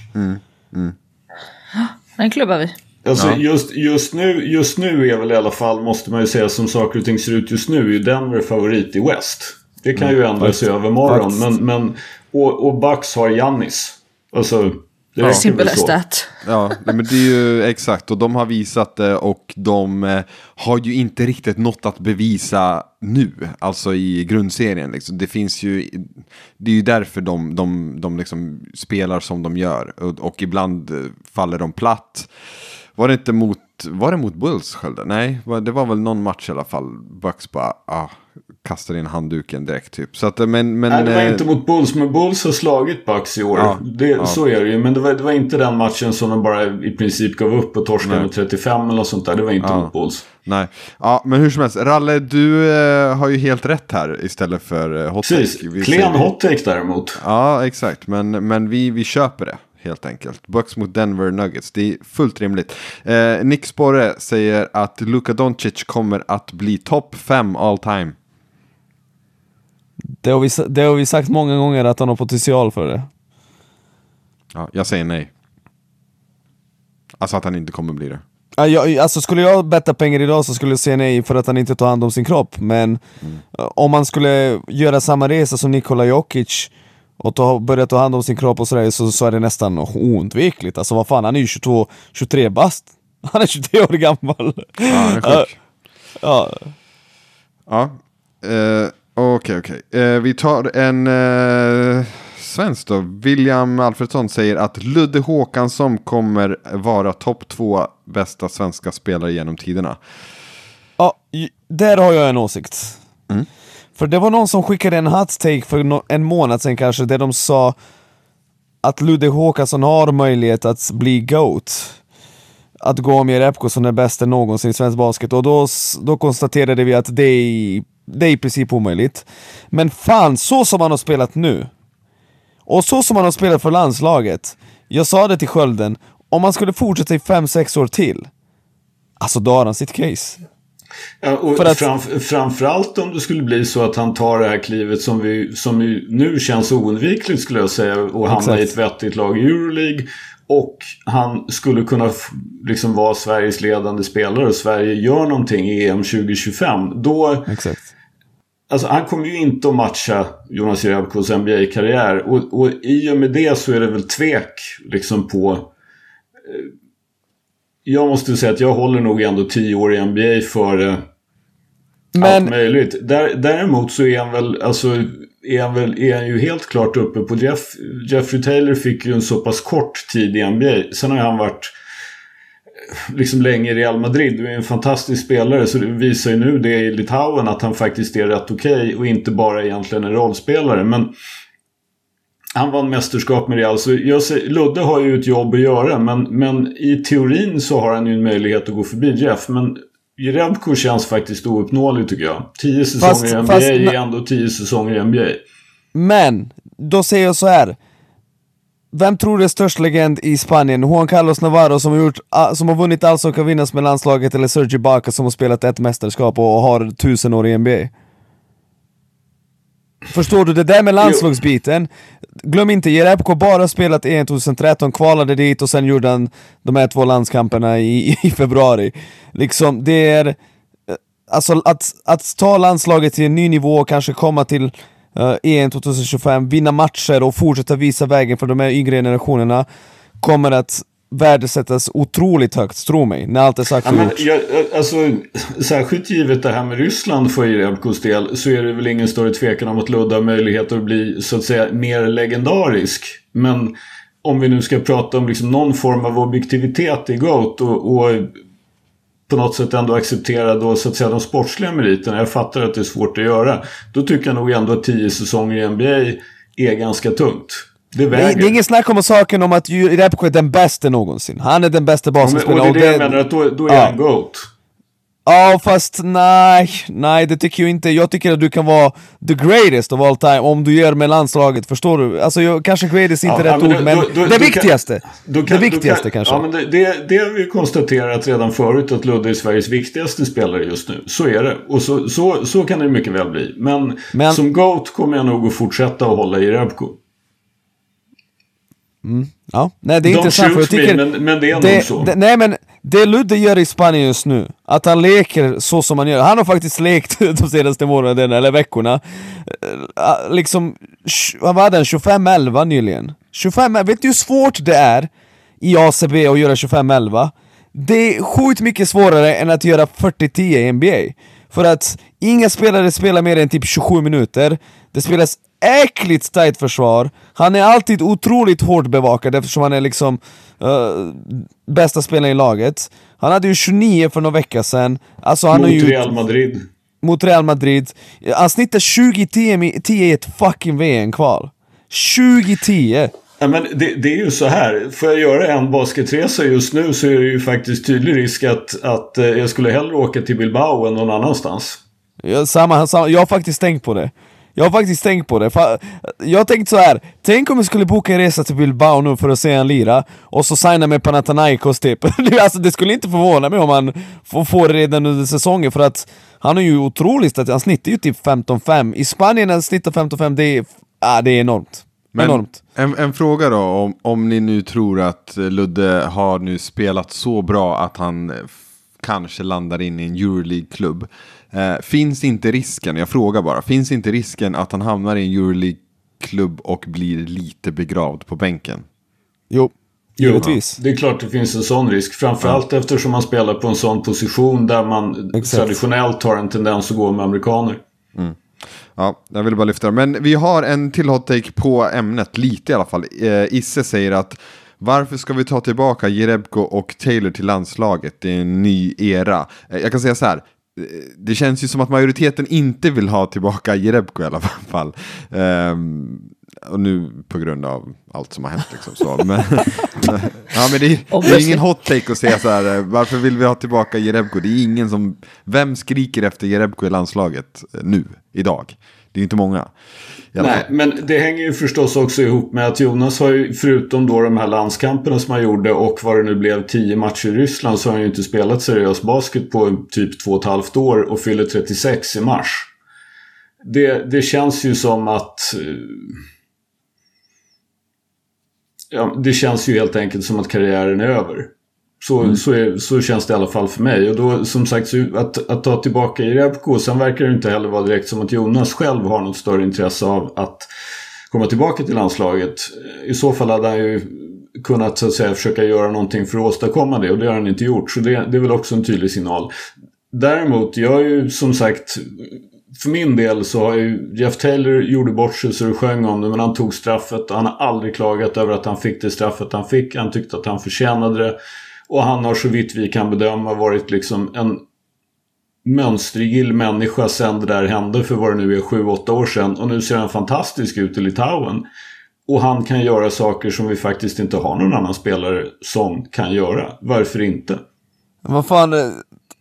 Den klubbar vi. Alltså Ja. just, just, nu, just nu är väl i alla fall, måste man ju säga som saker och ting ser ut just nu, är ju Denver favorit i West. Det kan ju ändra sig över morgon. Faktiskt. Men, men, och, och Bucks har Giannis. Alltså, det räcker Simple as that. Ja, nej, men det är ju [laughs] exakt. Och de har visat det och de eh, har ju inte riktigt något att bevisa nu. Alltså i grundserien. Liksom. Det finns ju... Det är ju därför de, de, de liksom spelar som de gör. Och, och ibland eh, faller de platt. Var det inte mot... Var det mot Bulls, Skölde? Nej, det var väl någon match i alla fall. Bucks bara ah, kastade in handduken direkt typ. Så att, eh, men, men, Nej, det var eh, inte mot Bulls, men Bulls har slagit Bucks i år. Ja, det, ja. Så är det ju. Men det var, det var inte den matchen som de bara i princip gav upp och torskade med 35 eller något sånt där. Det var inte Ja. mot Bulls. Nej, ja, men hur som helst. Ralle, du eh, har ju helt rätt här istället för eh, hot Precis. take. Vi Klen hot take däremot. Ja, exakt. Men, men vi, vi köper det helt enkelt. Bucks mot Denver Nuggets. Det är fullt rimligt. Eh, Nick Sporre säger att Luka Doncic kommer att bli topp 5 all time. Det har, vi, det har vi sagt många gånger att han har potential för det. Ja, jag säger nej. Alltså att han inte kommer bli det. Ja, jag, alltså skulle jag betta pengar idag så skulle jag säga nej för att han inte tar hand om sin kropp. Men eh, om man skulle göra samma resa som Nikola Jokic och ta, börja ta hand om sin kropp och sådär så, så är det nästan oundvikligt. Alltså vad fan, han är ju 22, 23 bast. [laughs] Han är 23 år gammal. Ja, han är sjuk. Ja, Ja, eh, okej, okej. Eh, vi tar en eh, svensk då. William Alfredsson säger att Ludde Håkansson kommer vara topp två bästa svenska spelare genom tiderna. Ja, där har jag en åsikt. För det var någon som skickade en hot take för en månad sedan kanske, där de sa att Ludde Håkansson har möjlighet att bli GOAT. Att gå om Jerebko som den bästa någonsin i svensk basket. Och då, då konstaterade vi att det är, det är i princip omöjligt. Men fan, så som han har spelat nu. Och så som han har spelat för landslaget. Jag sa det till Skölden, om man skulle fortsätta i 5-6 år till. Alltså då har han sitt case. Ja, och För att- framf- framförallt om det skulle bli så att han tar det här klivet som, vi, som nu känns oundvikligt skulle jag säga och hamna i ett vettigt lag i Euroleague. Och han skulle kunna liksom vara Sveriges ledande spelare och Sverige gör någonting i EM 2025. Då, Exakt. alltså han kommer ju inte att matcha Jonas Jerebkos NBA-karriär. Och, och i och med det så är det väl tvek liksom på eh, jag måste säga att jag håller nog ändå tio år i NBA för allt Men möjligt. Där, däremot så är han väl, alltså, är han, väl, är han ju helt klart uppe på Jeff, Jeffrey Taylor fick ju en så pass kort tid i NBA. Sen har han varit eh, liksom länge i Real Madrid och är en fantastisk spelare. Så det visar ju nu det i Litauen att han faktiskt är rätt okej och inte bara egentligen en rollspelare. Men han vann mästerskap med Real. Så jag säger, Ludde har ju ett jobb att göra men, men i teorin så har han ju en möjlighet att gå förbi Jeff. Men Jerebko känns faktiskt ouppnåelig tycker jag. Tio säsonger Fast- i NBA fast- är ändå tio säsonger i NBA. Men, då säger jag så här. Vem tror du är störst legend i Spanien? Juan Carlos Navarro som har, gjort, som har vunnit allt som kan vinnas med landslaget eller Sergi Baca som har spelat ett mästerskap och har tusen år i NBA? Förstår du? Det där med landslagsbiten, glöm inte, Jerebko bara spelat EM 2013, kvalade dit och sen gjorde han de här två landskamperna i, i februari. Liksom, det är... eh, Alltså att, att ta landslaget till en ny nivå och kanske komma till uh, EM 2025, vinna matcher och fortsätta visa vägen för de här yngre generationerna kommer att värdesättas otroligt högt, tro mig, när allt är sagt Ja, och men, gjort. jag, alltså, särskilt givet det här med Ryssland för Jerebkos del så är det väl ingen större tvekan om att Ludde har möjligheter att bli så att säga mer legendarisk. Men om vi nu ska prata om liksom någon form av objektivitet i GOAT och, och på något sätt ändå acceptera då så att säga de sportsliga meriterna. Jag fattar att det är svårt att göra. Då tycker jag nog ändå att tio säsonger i NBA är ganska tungt. Det Det är, det är ingen snack om saken om att Jerebko är den bästa någonsin. Han är den bästa men, och basketspelaren. det är det jag menar, att då, då är Ja. han GOAT. Ja fast nej, nej det tycker jag inte. Jag tycker att du kan vara the greatest of all time om du gör med landslaget, förstår du? Alltså jag, kanske greatest är inte Ja, rätt men ord då- men då- det kan- viktigaste. Det kan- då viktigaste kan, kanske. Ja, men det, det, det har vi konstaterat redan förut att Ludde är Sveriges viktigaste spelare just nu. Så är det. Och så, så, så kan det mycket väl bli. Men, Men- som GOAT kommer jag nog att fortsätta att hålla i Rebko. Ja, nej det är Don't intressant för jag shoot me, tycker... men, men det är det, nog så. det, nej men, det Ludde gör i Spanien just nu, att han leker så som han gör. Han har faktiskt lekt [laughs] de senaste månaderna, eller veckorna. Eh, Liksom, sh- vad var den? 25-11 nyligen. 25 vet du hur svårt det är i ACB att göra 25-11? Det är sjukt mycket svårare än att göra 40-10 i NBA. För att inga spelare spelar mer än typ 27 minuter, det spelas äckligt tight försvar, han är alltid otroligt hårt bevakad eftersom han är liksom eh, bästa spelaren i laget. Han hade ju 29 för några veckor sedan, alltså han Mot har ju Real Madrid. mot Real Madrid. Han snittar 20-10 i ett fucking VM-kval. 20-10! Ja, men det, det är ju så här. Får jag göra en basketresa just nu så är det ju faktiskt tydlig risk att, att eh, jag skulle hellre åka till Bilbao än någon annanstans. Jag, samma, samma, jag har faktiskt tänkt på det. Jag har faktiskt tänkt på det. Jag har tänkt så här. tänk om jag skulle boka en resa till Bilbao nu för att se en lira, och så signa med Panathinaikos typ. [laughs] alltså, det skulle inte förvåna mig om han får, det redan under säsongen, för att han är ju otroligt att han snittar ju typ 15-5. I Spanien när han snittar 15-5, det är, ah, det är enormt. Men enormt. en, en fråga då, om, om ni nu tror att Ludde har nu spelat så bra att han kanske landar in i en Euroleague-klubb. Eh, finns inte risken, jag frågar bara, finns inte risken att han hamnar i en Euroleague-klubb och blir lite begravd på bänken? Jo, Jo, givetvis. Det är klart det finns en sån risk. Framförallt eftersom man spelar på en sån position där man Exakt. traditionellt har en tendens att gå med amerikaner. Ja, jag ville bara lyfta det. Men vi har en till hot take på ämnet, lite i alla fall. Eh, Isse säger att varför ska vi ta tillbaka Jerebko och Taylor till landslaget? Det är en ny era. Eh, jag kan säga så här. Det känns ju som att majoriteten inte vill ha tillbaka Jerebko i alla fall. Ehm, och nu på grund av allt som har hänt. Liksom, så. Men, [laughs] ja, men det, är, det är ingen hot take att säga så här. eh, Varför vill vi ha tillbaka Jerebko? Det är ingen som... Vem skriker efter Jerebko i landslaget eh, nu, idag? Det är inte många. Nej, men det hänger ju förstås också ihop med att Jonas har ju, förutom då de här landskamperna som han gjorde och vad det nu blev, tio matcher i Ryssland, så har han ju inte spelat seriös basket på typ två och ett halvt år och fyller 36 i mars. Det, det känns ju som att... eh, Ja, det känns ju helt enkelt som att karriären är över. Så, så, är, så känns det i alla fall för mig. Och då som sagt, att, att ta tillbaka Jerebko, sen verkar det inte heller vara direkt som att Jonas själv har något större intresse av att komma tillbaka till landslaget. I så fall hade han ju kunnat så att säga försöka göra någonting för att åstadkomma det och det har han inte gjort. Så det, det är väl också en tydlig signal. Däremot, jag är ju som sagt för min del så har ju Jeff Taylor gjorde bort sig så det sjöng om det men han tog straffet han har aldrig klagat över att han fick det straffet han fick. Han tyckte att han förtjänade det. Och han har så vitt vi kan bedöma varit liksom en mönstergill människa sen det där hände för vad det nu är 7-8 år sedan. Och nu ser han fantastisk ut i Litauen. Och han kan göra saker som vi faktiskt inte har någon annan spelare som kan göra. Varför inte? Vad fan, eh,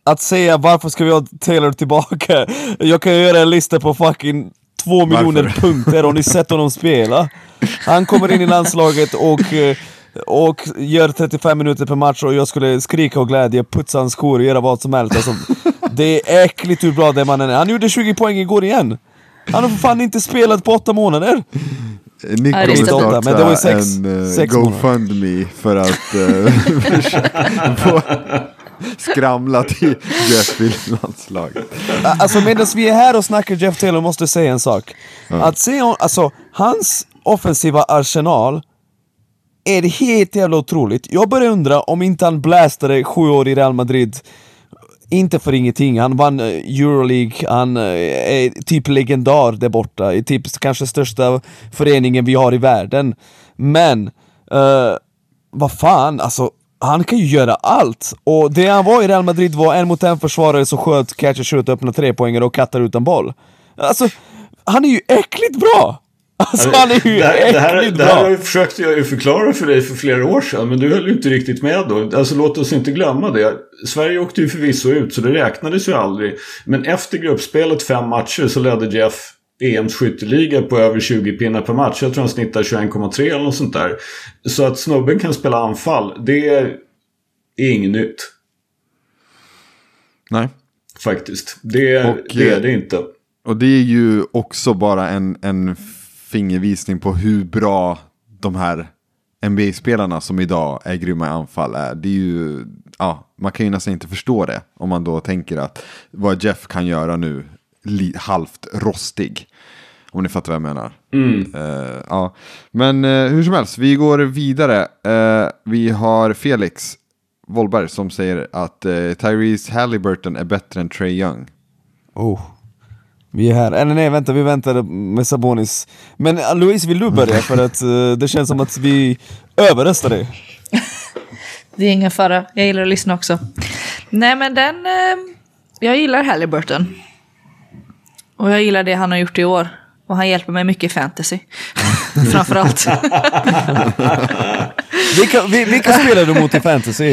att säga varför ska vi ha Taylor tillbaka? Jag kan göra en lista på fucking två miljoner punkter, har ni sett honom spela? Han kommer in i landslaget och, eh, och gör 35 minuter per match och jag skulle skrika av glädje, putsa hans skor och göra vad som helst. Alltså, [laughs] det är äckligt hur bra den mannen är. Han gjorde 20 poäng igår igen! Han har för fan inte spelat på åtta månader! Nick Nej, det kommer stämmer. starta Men det var sex- en uh, sex GoFundMe för att uh, försöka få skramla till Jeffs landslaget. Alltså medan vi är här och snackar Jeff Taylor måste jag säga en sak. Att se hon, alltså, hans offensiva arsenal är det helt jävla otroligt. Jag börjar undra om inte han blastade sju år i Real Madrid inte för ingenting, han vann eh, Euroleague, han eh, är typ legendar där borta, är typ kanske största föreningen vi har i världen. Men, uh, vad fan, alltså han kan ju göra allt! Och det han var i Real Madrid var en mot en försvarare som sköt, catch and shoot, öppna trepoängare och kattar utan boll. Alltså, han är ju äckligt bra! Alltså han är ju det, här, det, här, det här jag försökt jag ju förklara för dig för flera år sedan, men du höll ju inte riktigt med då. Alltså låt oss inte glömma det. Sverige åkte ju förvisso ut, så det räknades ju aldrig. Men efter gruppspelet fem matcher så ledde Jeff EMs skytteliga på över 20 pinnar per match. Jag tror han snittar 21,3 eller något sånt där. Så att snubben kan spela anfall, det är inget nytt. Nej. Faktiskt. Det, Och, det eh, är det inte. Och det är ju också bara en, en fingervisning på hur bra de här NBA-spelarna som idag är grymma i anfall är. Det är ju, ja, man kan ju nästan inte förstå det om man då tänker att vad Jeff kan göra nu, li, halvt rostig. Om ni fattar vad jag menar. Eh, ja. Men eh, hur som helst, vi går vidare. Eh, vi har Felix Wollberg som säger att uh, Tyrese Halliburton är bättre än Trey Young. Oh. Vi är här. Eller nej, vänta, vi väntar med Sabonis. Men uh, Louise, vill du börja? För att uh, det känns som att vi överröstar dig. [laughs] Det är ingen fara, jag gillar att lyssna också. Nej men den, eh, jag gillar Halliburton. Och jag gillar det han har gjort i år. Och han hjälper mig mycket i fantasy. [laughs] Framförallt. [laughs] Vilka, vi, vilka spelar du mot i fantasy?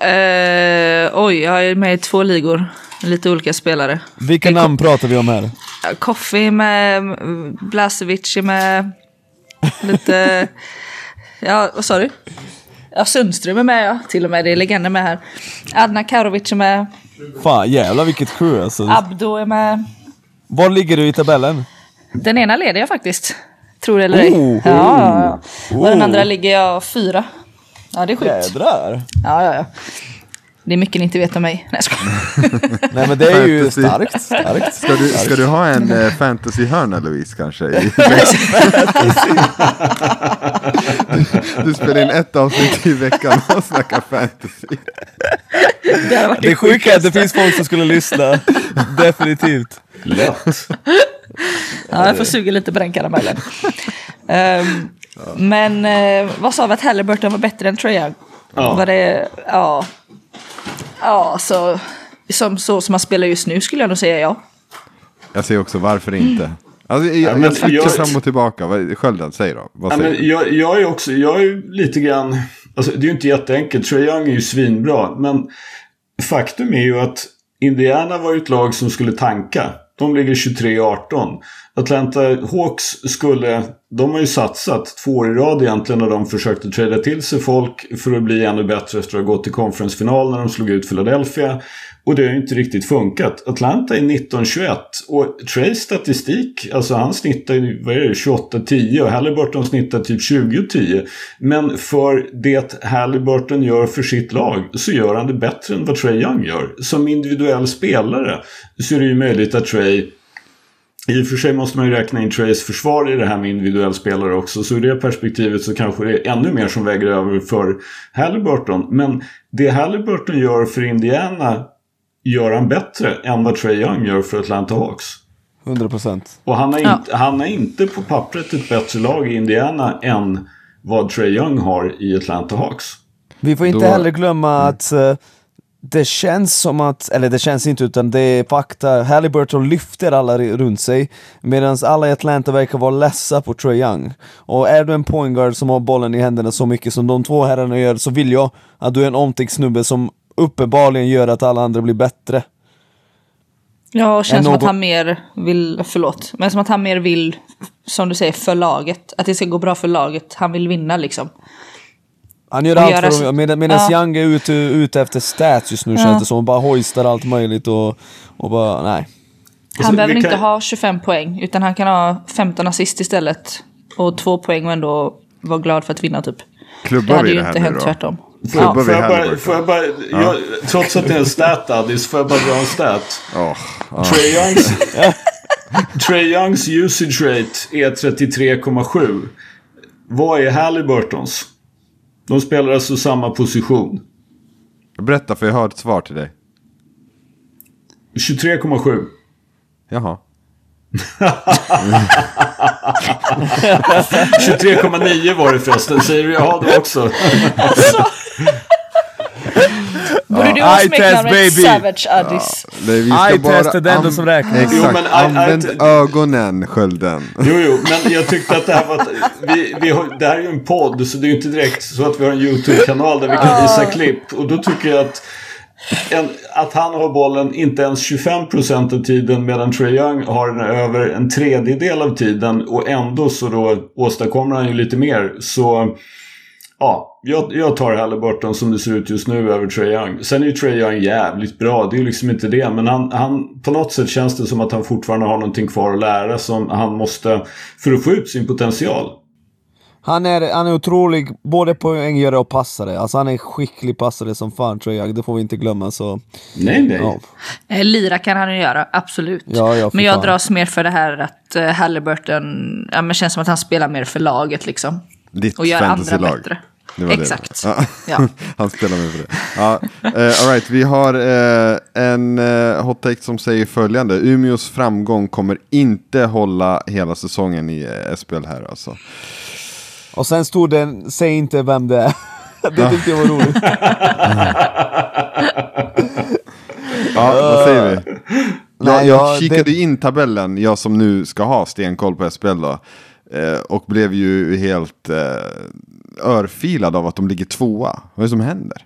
Eh, oj, jag är med i två ligor. Lite olika spelare. Vilka namn pratar vi om här? Koffi med, Blasevic med. Lite... [laughs] Ja, vad sa du? Ja, Sundström är med ja. Till och med, det är legender med här. Adna Karovic är med. Fan jävlar vilket crew alltså. Abdo är med. Var ligger du i tabellen? Den ena leder jag faktiskt. Tror det eller ej. Oh, ja, ja. Och den oh. andra ligger jag fyra. Ja, det är sjukt. Jädrar! Ja, ja, ja. Det är mycket ni inte vet om mig. Nej. [laughs] Nej men det är ju Fantasy. starkt, starkt. Ska du, ska du ha en [laughs] uh, fantasy-hörna Louise kanske? [laughs] Du, du spelar in ett avsnitt i veckan och snackar fantasy. Det varit Det sjuka är att det finns folk som skulle lyssna. Definitivt. Lätt. Ja, jag får suga lite på den karamellen. Ehm, men eh, vad sa vi att Halliburton var bättre än Trae Young? Ja. Var det, ja. Ja, så som, så som han spelar just nu skulle jag nog säga ja. Jag säger också varför inte. Alltså, jag, men jag jag- fram och tillbaka. Skölden, säg då. Vad Ja, säger men jag, jag är också, jag är lite grann, alltså det är ju inte jätteenkelt. Trae Young är ju svinbra. Men faktum är ju att Indiana var ju ett lag som skulle tanka. De ligger 23-18. Atlanta Hawks skulle, de har ju satsat två år i rad egentligen när de försökte träda till sig folk för att bli ännu bättre efter att ha gått till konferensfinal när de slog ut Philadelphia. Och det har ju inte riktigt funkat. Atlanta är 19-21 och Trays statistik, alltså han snittar ju, vad är det, 28-10 och Halliburton snittar typ 20-10. Men för det Halliburton gör för sitt lag så gör han det bättre än vad Trey Young gör. Som individuell spelare så är det ju möjligt att Trey i och för sig måste man ju räkna in Trays försvar i det här med individuell spelare också. Så ur det perspektivet så kanske det är ännu mer som väger över för Halliburton. Men det Halliburton gör för Indiana gör han bättre än vad Trae Young gör för Atlanta Hawks. 100%. Och han har, Ja. inte, han har inte på pappret ett bättre lag i Indiana än vad Trae Young har i Atlanta Hawks. Vi får inte Då- heller glömma att eh, det känns som att, eller det känns inte utan det är fakta, Halliburton lyfter alla runt sig medan alla i Atlanta verkar vara ledsa på Trae Young. Och är du en point guard som har bollen i händerna så mycket som de två herrarna gör så vill jag att du är en omtyckt snubbe som uppenbarligen gör att alla andra blir bättre. Ja, och känns Än som att någon- han mer vill, förlåt, men som att han mer vill, som du säger, för laget. Att det ska gå bra för laget. Han vill vinna liksom. Han gör allt för att, medan, medan Ja. Young är ute, ute efter stats just nu Ja. känns det som. Han bara hoistar allt möjligt och, och bara, nej. Han behöver vi inte kan- ha 25 poäng, utan han kan ha 15 assist istället. Och två poäng och ändå vara glad för att vinna typ. Det Klubbar hade vi ju det här inte hänt då? tvärtom. Klubbar Ja. vi Får jag bara, får jag bara jag, trots att det är en stat Addis, får jag bara dra en stat. Åh, ja. Trey Youngs, [laughs] Trey Youngs usage rate är 33,7. Vad är Halliburtons? De spelar alltså samma position. Berätta för jag har ett svar till dig. 23,7. Jaha. 23,9 var det förresten. Säger du jaha då också? [laughs] Borde du Ja. ha smeknamnet. Savage Addis? Nej, vi ska Eye bara test är det enda som räknas. Exakt, Jo, men I- använd I- ögonen, skölden. Jo, jo, men jag tyckte att det här var... Att vi, vi har, det här är ju en podd, så det är ju inte direkt så att vi har en YouTube-kanal där vi kan visa klipp. Och då tycker jag att, en, att han har bollen inte ens 25% av tiden medan Trae Young har den över en tredjedel av tiden och ändå så då åstadkommer han ju lite mer. Så ja, jag, jag tar Halliburton som det ser ut just nu över Trae Young. Sen är ju Trae Young jävligt bra, det är ju liksom inte det. Men han, han, på något sätt känns det som att han fortfarande har någonting kvar att lära som han måste för att få ut sin potential. Han är, han är otrolig, både poänggörare och passare. Alltså han är skicklig passare som fan tror jag, det får vi inte glömma. Så, Nej, nej. ja. Eh, Lira kan han ju göra, absolut. Ja, ja, men jag fan. dras mer för det här att uh, Halliburton, ja men känns som att han spelar mer för laget liksom. Ditt Och gör andra bättre. Det var det. Exakt. Ja. Ja. [laughs] Han spelar med för det. Ja, eh, all right, vi har eh, en uh, hot take som säger följande. Umeås framgång kommer inte hålla hela säsongen i uh, SPL här alltså. Och sen stod det, säg inte vem det är. [laughs] det tyckte jag var roligt. [laughs] Ja, vad säger vi? Jag, Nej, jag ja, kikade det- in tabellen, jag som nu ska ha stenkoll på SPL då. Eh, och blev ju helt eh, örfilad av att de ligger tvåa. Vad är det som händer?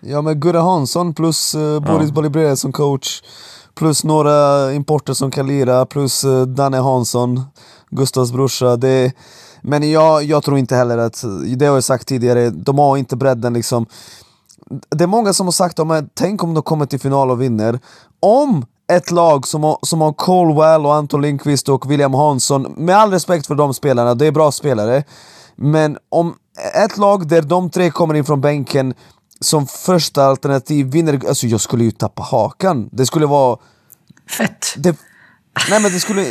Ja men Gurra Hansson plus uh, Boris Bolibré som coach Plus några importer som kan lira, plus uh, Danne Hansson Gustavs brorsa det, Men jag, jag tror inte heller att, det har jag sagt tidigare, de har inte bredden liksom Det är många som har sagt om tänk om de kommer till final och vinner Om ett lag som har, som har Colwell och Anton Lindqvist och William Hansson Med all respekt för de spelarna, det är bra spelare Men om ett lag där de tre kommer in från bänken som första alternativ vinner, alltså jag skulle ju tappa hakan. Det skulle vara... Fett. Det, nej men det skulle,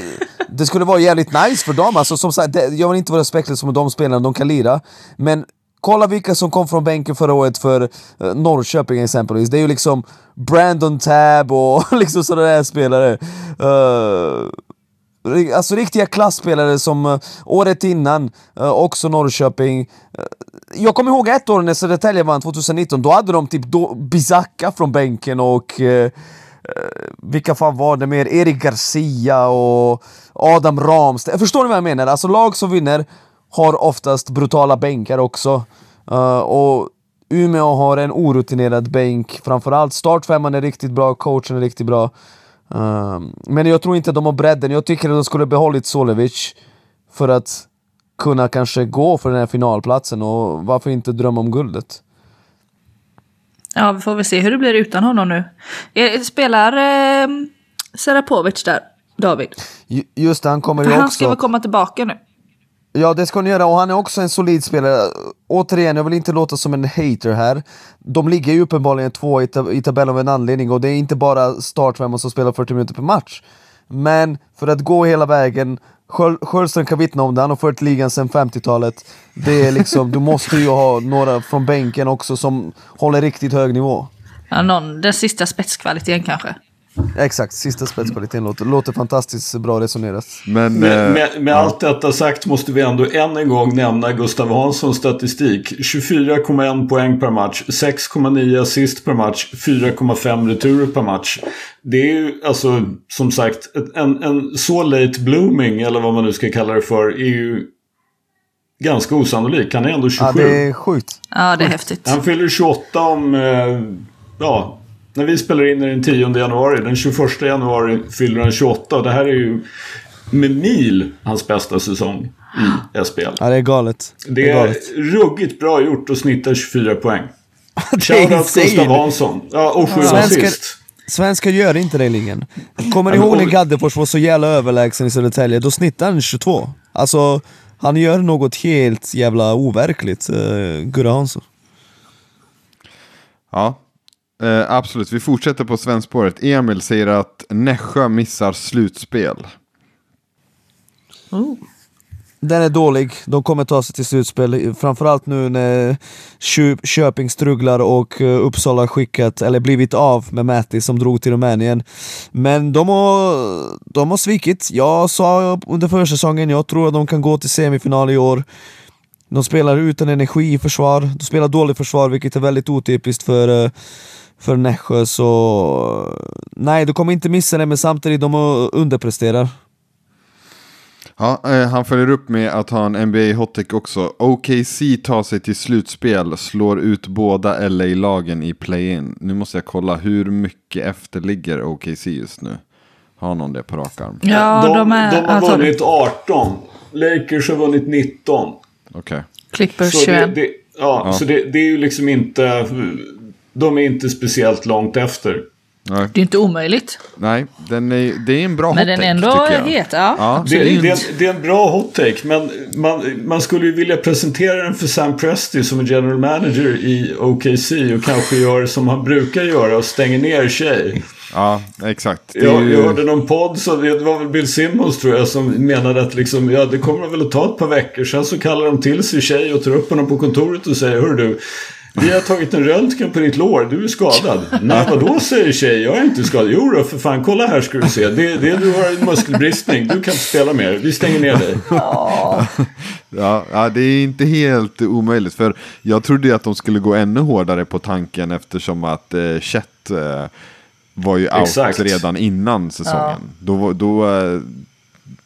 det skulle vara jävligt nice för dem. Alltså, som sagt, det, jag vill inte vara respektlös som de spelarna, de kan lira. Men kolla vilka som kom från bänken förra året för eh, Norrköping exempelvis. Det är ju liksom Brandon Tab och [laughs] liksom sådana där spelare. Uh, Alltså riktiga klassspelare som uh, året innan, uh, också Norrköping. Uh, jag kommer ihåg ett år när Södertälje vann 2019, då hade de typ då Bizaka från bänken och uh, vilka fan var det mer? Erik Garcia och Adam Ramstedt. Förstår ni vad jag menar? Alltså lag som vinner har oftast brutala bänkar också. Uh, och Umeå har en orutinerad bänk, framförallt startfemman är riktigt bra, coachen är riktigt bra. Um, men jag tror inte de har bredden, jag tycker att de skulle behållit Solevic för att kunna kanske gå för den här finalplatsen och varför inte drömma om guldet? Ja, vi får väl se hur det blir utan honom nu. Eh, Spelar eh, Serapovic där, David? Ju- Just det, han kommer ju han ska väl också... komma tillbaka nu? Ja det ska han göra och han är också en solid spelare. Återigen, jag vill inte låta som en hater här. De ligger ju uppenbarligen två i, tab- i tabellen av en anledning och det är inte bara startfemman som spelar 40 minuter per match. Men för att gå hela vägen, Sjöström Sköldström kan vittna om det, han har fört ligan sedan 50-talet. Det är liksom, du måste ju ha några från bänken också som håller riktigt hög nivå. Ja, någon, den sista spetskvaliteten kanske. Exakt, sista spetskvaliteten låter, låter fantastiskt bra resonerat. Men, Med, eh, med, med allt detta sagt måste vi ändå än en gång nämna Gustav Hanssons statistik. 24,1 poäng per match, 6,9 assist per match, 4,5 returer per match. Det är ju alltså som sagt en, en så late blooming eller vad man nu ska kalla det för är ju ganska osannolik. Han är ändå 27. Ja, det är sjukt. Ja, det är häftigt. Han fyller 28 om, eh, ja, När vi spelar in är den 10 januari. Den 21 januari fyller han 28. Och det här är ju med mil hans bästa säsong i SPL. Ja, det är galet. Det är galet. ruggigt bra gjort och snittar 24 poäng. [laughs] Det är Shoutout. Gustav Hansson. Ja, och sju assist. Svenskar gör inte det i ligan. Kommer ni ihåg när Gaddefors var så jävla överlägsen i Södertälje? Då snittade han 22. Alltså, han gör något helt jävla overkligt, uh, Gurra Hansson. Ja, eh, absolut. Vi fortsätter på svenskspåret. Emil säger att Nässjö missar slutspel. Den är dålig, de kommer ta sig till slutspel, framförallt nu när Kö- Köping strugglar och eh, Uppsala skickat, eller blivit av med Matti som drog till Rumänien. Men de har, de har svikit. Jag sa under försäsongen, jag tror att de kan gå till semifinal i år. De spelar utan energi i försvar, de spelar dåligt försvar vilket är väldigt otypiskt för, eh, för Nässjö. Så nej, de kommer inte missa det men samtidigt de underpresterar. Ja, eh, han följer upp med att ha en NBA hottake också. OKC tar sig till slutspel, slår ut båda LA-lagen i play-in. Nu måste jag kolla, hur mycket efter ligger OKC just nu? Har någon det på rak arm? Ja, de, de, är... de har alltså, vunnit 18. Lakers har vunnit 19. Okej. Clippers Så, det, 21. det, ja, så det, det är ju liksom inte... De är inte speciellt långt efter. Nej, Det är inte omöjligt. nej den är, det är en bra Men den hottake, är ändå tycker jag. het. Ja. Ja, Det, det, det är är en, det är en bra hot take, men man, man skulle ju vilja presentera den för Sam Presti som är general manager i OKC och kanske gör som han brukar göra och stänger ner tjej. ja, exakt. Det är Jag, ju- jag hörde någon podd, så det var väl Bill Simmons tror jag, som menade att liksom, ja, det kommer väl att ta ett par veckor. Sen så kallar de till sig tjej och tar upp honom på kontoret och säger Hör du, vi har tagit en röntgen på ditt lår, du är skadad. Nej, vadå säger tjej, jag är inte skadad. Jo då, för fan, kolla här ska du se. Det, det, du har en muskelbristning, du kan inte spela mer, vi stänger ner dig. Ja, ja, det är inte helt omöjligt. För jag trodde ju att de skulle gå ännu hårdare på tanken eftersom att eh, Chet eh, var ju out Exakt. redan innan säsongen. Då, var- då eh,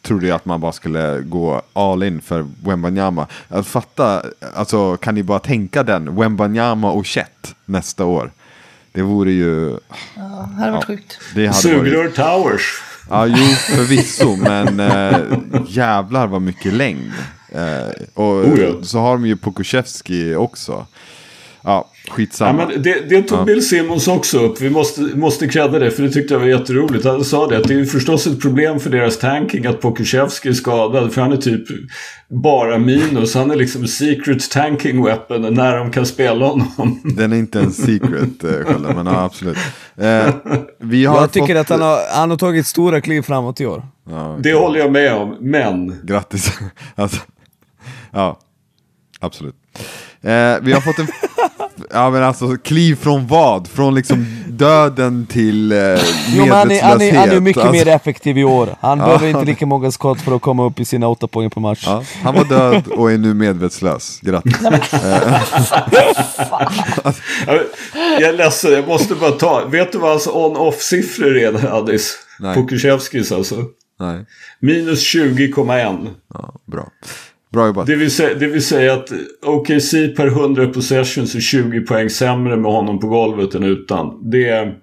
trodde jag att man bara skulle gå all in för Wembanyama. Att fatta, alltså kan ni bara tänka den, Wembanyama och Chet nästa år. Det vore ju... Ja, det hade varit sjukt. Det hade varit, Sugrör Towers. Ja, jo, förvisso, men äh, jävlar vad mycket längd. Eh, och Oh, ja. så har de ju Pokusevski också. Ja, Ja, skitsamma. men det, det tog Bill Simmons också upp. Vi måste, måste credda det, för det tyckte jag var jätteroligt. Han sa det, att det är förstås ett problem för deras tanking att Pokusevski är skadad. För han är typ bara minus. Han är liksom secret tanking weapon när de kan spela honom. [laughs] Den är inte en secret, eh, Skölde, men ja, absolut. Eh, vi har Jag tycker fått... att han har, han har tagit stora kliv framåt i år. Ja, Det håller jag med om, men... Grattis. [laughs] alltså, ja, absolut. Eh, vi har fått en... [laughs] Ja men alltså, kliv från vad? Från liksom döden till eh, Jo, men han, är, han, är, han är mycket Alltså, mer effektiv i år. Han behöver inte lika många skott för att komma upp i sina åtta poäng per match. Ja, han var död och är nu medvetslös. Grattis. Jag, [laughs] jag är ledsen, jag måste bara ta... Vet du vad hans on-off-siffror är, Addis? Nej. Pokusevskis alltså. Nej, Minus 20,1. ja, bra. Bra jobbat. Det vill, säga, det vill säga att OKC per 100 possessions är 20 poäng sämre med honom på golvet än utan. Det är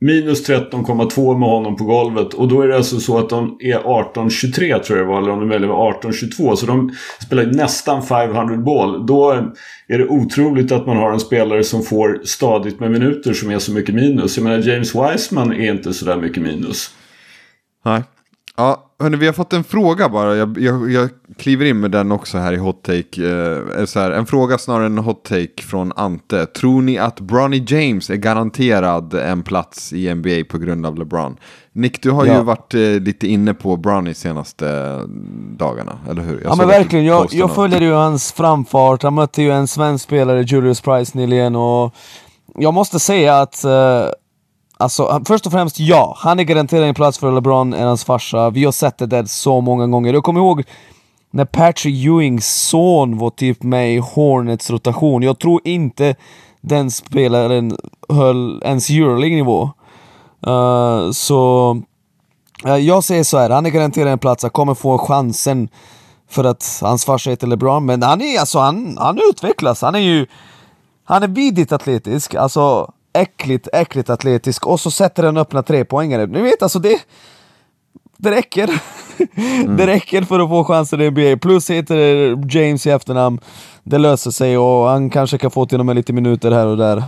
minus 13,2 med honom på golvet. Och då är det alltså så att de är 18-23 tror jag det var. Eller om de väljer 18-22. Så de spelar nästan 500 boll. Då är det otroligt att man har en spelare som får stadigt med minuter som är så mycket minus. Jag menar James Wiseman är inte så där mycket minus. Nej. Ja, hörni, vi har fått en fråga bara. Jag, jag, jag kliver in med den också här i hot take. Eh, så här, en fråga snarare än hot take från Ante. Tror ni att Bronny James är garanterad en plats i NBA på grund av LeBron? Nick, du har ju Ja. varit eh, lite inne på Bronny senaste dagarna, eller hur? Jag Ja men verkligen, jag, jag följer ju hans framfart. Han mötte ju en svensk spelare, Julius Price, nyligen och jag måste säga att eh, Alltså, först och främst ja, han är garanterad en plats för LeBron än hans farsa. Vi har sett det där så många gånger. Jag kommer ihåg när Patrick Ewings son var typ med i Hornets rotation. Jag tror inte den spelaren höll ens Euroleague-nivå. Uh, eh, så uh, Jag säger så här, han är garanterad en plats, han kommer få chansen för att hans farsa heter LeBron, men han är alltså, han, han utvecklas, han är ju han är vidigt atletisk, alltså äckligt, äckligt atletisk och så sätter den öppna trepoängare. Ni vet alltså det, det räcker. Mm. det räcker för att få chansen i NBA. Plus heter det James i efternamn. Det löser sig och han kanske kan få till och med lite minuter här och där.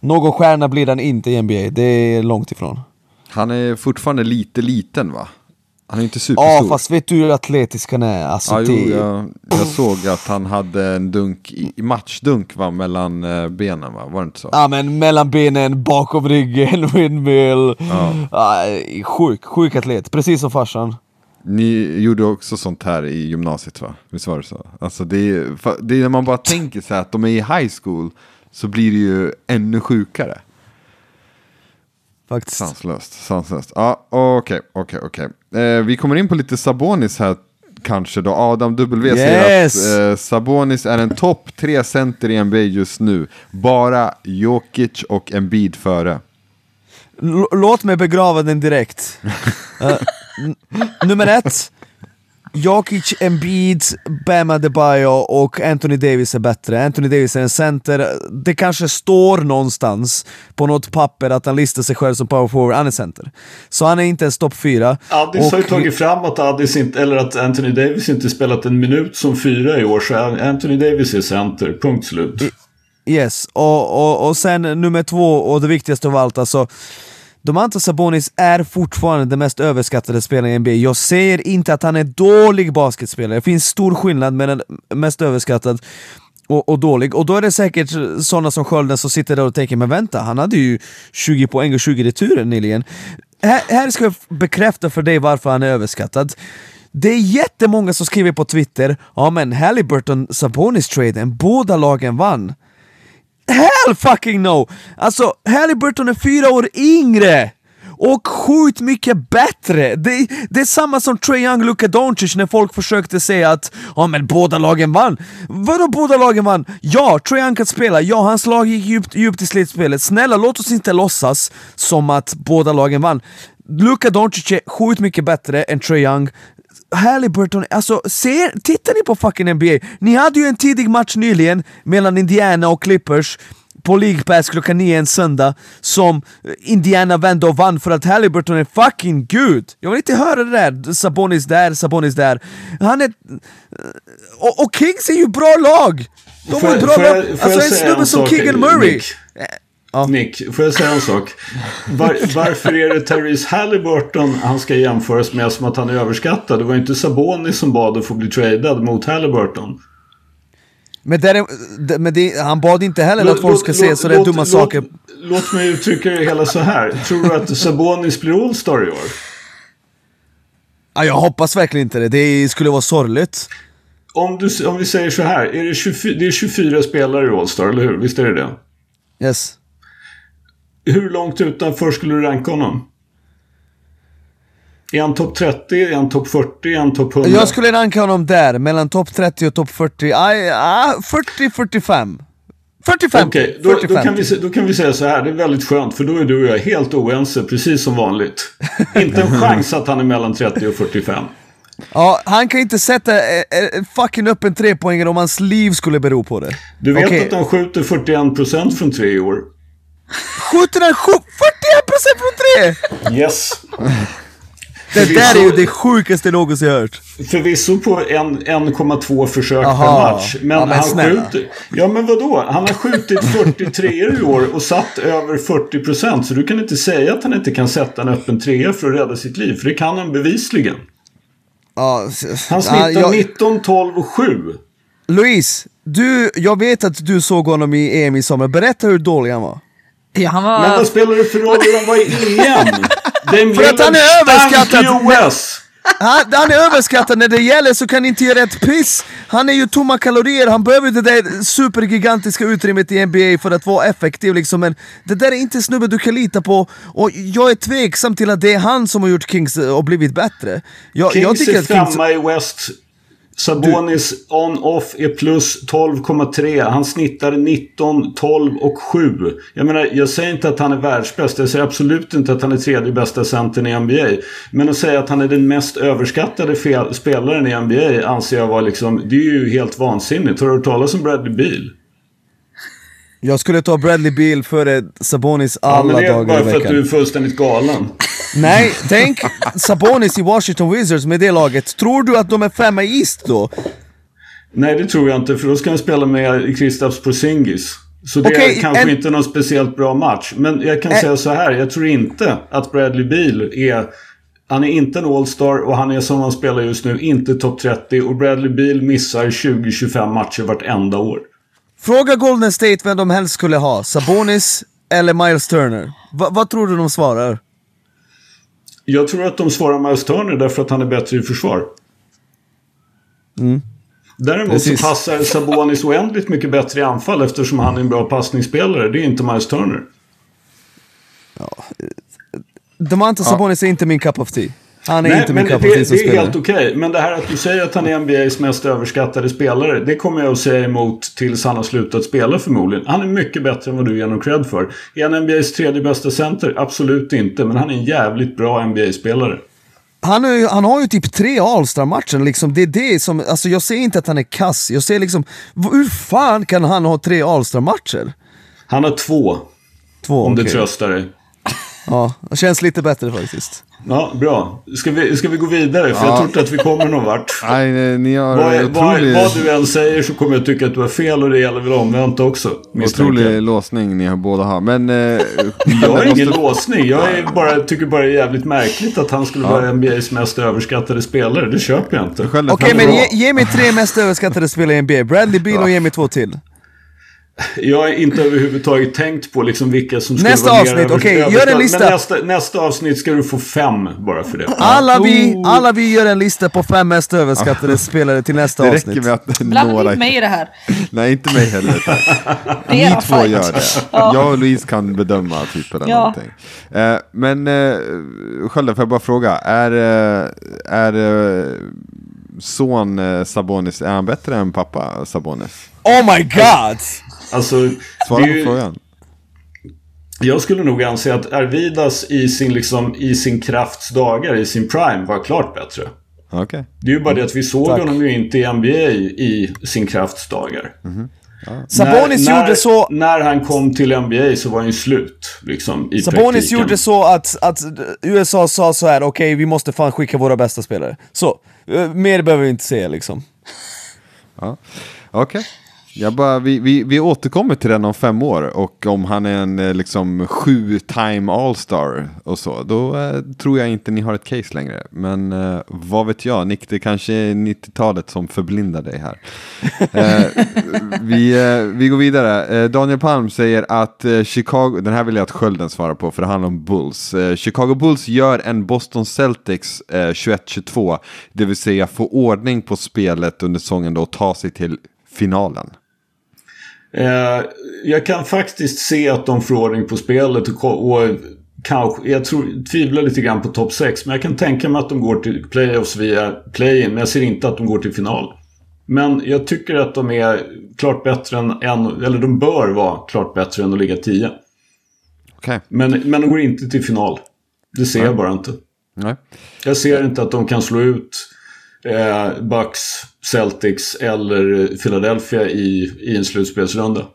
Någon stjärna blir han inte i NBA, det är långt ifrån. Han är fortfarande lite liten va? Han är inte superstor. Ja, fast vet du hur atletisk han är? Alltså, ja, jo, jag, jag, såg att han hade en dunk, i, matchdunk va, mellan eh, benen va? Var det inte så? Ja men mellan benen, bakom ryggen, [laughs] windmill. Ja. Ja, sjuk, sjuk atlet, precis som farsan. Ni gjorde också sånt här i gymnasiet va? Visst var det så? Alltså det är, det är när man bara tänker sig att de är i high school så blir det ju ännu sjukare. Faktiskt. Sanslöst, sanslöst. Ja, okej, okej, okej. Eh, vi kommer in på lite Sabonis här kanske då. Adam W yes. säger att eh, Sabonis är en topp tre center i NBA just nu. Bara Jokic och Embiid före. L låt mig begrava den direkt. [laughs] uh, nummer ett, Jokic, Embiid, Bam Adebayo och Anthony Davis är bättre. Anthony Davis är en center. Det kanske står någonstans på något papper att han listar sig själv som power forward. Han är center. Så han är inte ens topp fyra. Addis och... har ju tagit fram att, Addis inte, eller att Anthony Davis inte spelat en minut som fyra i år. Så Anthony Davis är center. Punkt slut. Yes, och, och, och sen nummer två och det viktigaste av allt alltså Domantas Sabonis är fortfarande den mest överskattade spelaren i NBA. Jag säger inte att han är dålig basketspelare, det finns stor skillnad mellan mest överskattad och, och, dålig. Och då är det säkert sådana som Skölden som sitter där och tänker men vänta, han hade ju 20 poäng och 20 returer nyligen. Här, här ska jag bekräfta för dig varför han är överskattad. Det är jättemånga som skriver på Twitter ja men Halliburton Sabonis-traden, båda lagen vann. Hell fucking no! Alltså, Halliburton är fyra år yngre! Och sjukt mycket bättre! Det, det är samma som Trae Young, Luka Doncic när folk försökte säga att ja men båda lagen vann. Vadå båda lagen vann? Ja, Trae Young kan spela, ja hans lag gick djupt, djupt i slutspelet. Snälla låt oss inte låtsas som att båda lagen vann. Luka Doncic är sjukt mycket bättre än Trae Young. Halliburton, alltså ser, tittar ni på fucking NBA? Ni hade ju en tidig match nyligen mellan Indiana och Clippers på League Pass klockan 9 en söndag som Indiana vände och vann för att Halliburton är fucking gud! Jag vill inte höra det där, Sabonis där, Sabonis där. Han är... Och, och Kings är ju bra lag! De är bra lag! Alltså en snubbe som Keegan Murray! Nick. Ja. Nick, får jag säga en sak? Var, varför är det Therese Halliburton han ska jämföras med som att han är överskattad? Det var ju inte Sabonis som bad att få bli tradad mot Halliburton. Men, där, men det, han bad inte heller låt, att folk ska låt, se sådär dumma låt, saker. Låt mig uttrycka det hela så här. Tror du att Sabonis blir All-Star i år? Ja, jag hoppas verkligen inte det. Det skulle vara sorgligt. Om, du, om vi säger så här. Är det, 24, det är 24 spelare i All-Star, eller hur? Visst är det det? Yes. Hur långt utanför skulle du ranka honom? Är han topp 30? Är han topp 40? Är han topp 100? Jag skulle ranka honom där, mellan topp 30 och topp 40. Ah, 40-45. 45! Okej, okay, då, då, kan vi, då kan vi säga så här. Det är väldigt skönt för då är du och jag helt oense, precis som vanligt. [laughs] inte en chans att han är mellan 30 och 45. Ja, han kan inte sätta eh, eh, fucking upp en trepoängare om hans liv skulle bero på det. Du vet okay. att han skjuter 41% från tre i år? Skjuter han 41% från tre? Yes. Det där är ju det sjukaste jag någonsin hört. Förvisso på 1,2 försök Aha. per match. Men, ja, men han skjuter... Ja men vadå? Han har skjutit 43 i år och satt över 40%. Så du kan inte säga att han inte kan sätta en öppen trea för att rädda sitt liv. För det kan han bevisligen. Ja, han snittar ja, jag... 19, 12 och 7. Louise, du, jag vet att du såg honom i EM i sommar. Berätta hur dålig han var. Ja, han var... Men vad spelar det för roll hur han var i EM? [laughs] För att han är överskattad! Han, han är överskattad, när det gäller så kan inte göra ett piss! Han är ju tomma kalorier, han behöver det där supergigantiska utrymmet i NBA för att vara effektiv liksom Men det där är inte snubben du kan lita på Och jag är tveksam till att det är han som har gjort Kings och blivit bättre jag, Kings jag tycker är femma Kings... i West Sabonis on-off är plus 12,3. Han snittar 19, 12 och 7. Jag menar, jag säger inte att han är världsbäst. Jag säger absolut inte att han är tredje bästa centern i NBA. Men att säga att han är den mest överskattade spelaren i NBA anser jag vara liksom, det är ju helt vansinnigt. Har du hört talas om Bradley Beal? Jag skulle ta Bradley Beal före Sabonis Ja, alla men det är dagar bara i för att veckan. du är fullständigt galen. Nej, tänk [laughs] Sabonis i Washington Wizards med det laget. Tror du att de är femma i East då? Nej, det tror jag inte, för då ska han spela med Kristaps Porzingis. Så det Okej, är kanske en- inte någon speciellt bra match. Men jag kan Ä- säga så här, jag tror inte att Bradley Beal är... Han är inte en All-Star och han är som han spelar just nu inte topp 30. Och Bradley Beal missar 20-25 matcher vartenda år. Fråga Golden State vem de helst skulle ha, Sabonis eller Miles Turner. Va, vad tror du de svarar? Jag tror att de svarar Miles Turner därför att han är bättre i försvar. Däremot Precis. så passar Sabonis oändligt mycket bättre i anfall eftersom han är en bra passningsspelare. Det är inte Miles Turner. Demantas Sabonis är inte min cup of tea. Han är Nej, inte men min cup det, som det är helt okej. Men det här att du säger att han är NBAs mest överskattade spelare. Det kommer jag att säga emot tills han har slutat spela förmodligen. Han är mycket bättre än vad du ger honom cred för. Är han NBAs tredje bästa center? Absolut inte. Men han är en jävligt bra NBA-spelare. Han, är, han har ju typ tre All-star-matcher liksom. Det är det som, alltså jag säger inte att han är kass. Jag säger liksom, hur fan kan han ha tre All-star-matcher? Han har två. Två, Om det okej. tröstar dig. Ja, det känns lite bättre faktiskt. Ja, bra. Ska vi, ska vi gå vidare? För jag tror inte att vi kommer någon vart. [laughs] Nej, ni har Vad, vad, otrolig, vad du än säger så kommer jag tycka att du har fel och det gäller väl omvänt också. misstänker jag. otrolig låsning ni har båda har. Men... Eh, [laughs] Jag har ingen måste- låsning. Jag är bara, tycker bara det är jävligt märkligt att han skulle vara NBAs mest överskattade spelare. Det köper jag inte. Okej, han- men ge, ge mig tre mest överskattade spelare i NBA. Bradley Beal och ge mig två till. Jag har inte överhuvudtaget tänkt på liksom vilka som skulle Nästa vara mer avsnitt, okej, gör en lista. Men nästa, nästa avsnitt ska du få fem bara för det. [laughs] Alla vi, alla vi gör en lista på fem mest överskattade spelare till nästa Det avsnitt. räcker med att Blanda några... inte mig i det här. Nej, inte mig heller. [laughs] Det Ni två fight. gör det. [laughs] Jag och Louise kan bedöma typ eller Ja. någonting. Eh, men eh, Skölde, får jag bara fråga. Är, eh, är son Sabonis, är han bättre än pappa Sabonis? Oh my god! Alltså, Svara på frågan. Jag skulle nog anse att Arvidas i sin, liksom, i sin krafts dagar, i sin prime, var klart bättre. Okej. Det är ju bara det att vi såg Tack. honom ju inte i NBA i sin krafts dagar. Sabonis när, gjorde så... När han kom till NBA så var han ju slut. Liksom, i Sabonis praktiken. gjorde så att, att USA sa så här: okej vi måste fan skicka våra bästa spelare. Så, eh, mer behöver vi inte säga liksom. Ja. Okej. Jag bara, vi, vi, vi återkommer till den om fem år och om han är en eh, liksom sju-time all-star och så, då eh, tror jag inte ni har ett case längre. Men eh, vad vet jag, Nick, det kanske är 90-talet som förblindar dig här. [laughs] eh, vi, eh, vi går vidare. Eh, Daniel Palm säger att Chicago, den här vill jag att Skölden svarar på för det handlar om Bulls. Chicago Bulls gör en Boston Celtics eh, 21-22, det vill säga få ordning på spelet under säsongen då och ta sig till finalen. Eh, jag kan faktiskt se att de får ordning på spelet och, och kanske, jag tror, tvivlar lite grann på topp 6. Men jag kan tänka mig att de går till playoffs via play-in. Men jag ser inte att de går till final. Men jag tycker att de är klart bättre än, eller de bör vara klart bättre än att ligga 10. Okej, Men, men de går inte till final. Det ser jag bara inte. nej. Jag ser inte att de kan slå ut eh, Bucks, Celtics eller Philadelphia i, i en slutspelsrunda.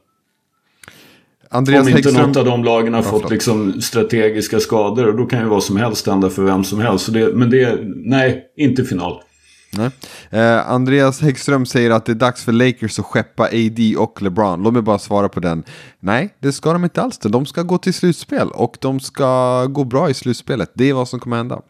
Andreas Om inte Häggström, något av de lagen har fått förlåt. liksom strategiska skador. Och då kan ju vad som helst hända för vem som helst. Det, men det, nej, inte final. Eh, Andreas Häggström säger att det är dags för Lakers att skeppa AD och LeBron. Låt mig bara svara på den. Nej, det ska de inte alls. De ska gå till slutspel och de ska gå bra i slutspelet. Det är vad som kommer hända.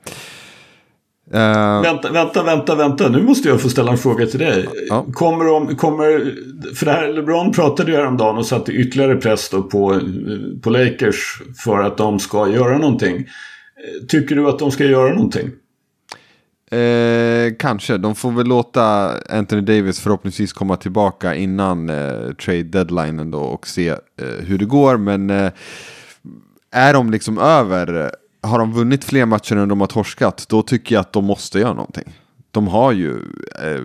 Eh, Vänta, vänta, vänta, vänta. Nu måste jag få ställa en fråga till dig. Ja. Kommer de, kommer, för det här, LeBron pratade ju häromdagen och satte ytterligare press på, på Lakers för att de ska göra någonting. Eh, Tycker du att de ska göra någonting? Eh, kanske, de får väl låta Anthony Davis förhoppningsvis komma tillbaka innan eh, trade deadlinen då och se eh, hur det går. Men eh, är de liksom över, har de vunnit fler matcher än de har torskat, då tycker jag att de måste göra någonting. De har ju eh,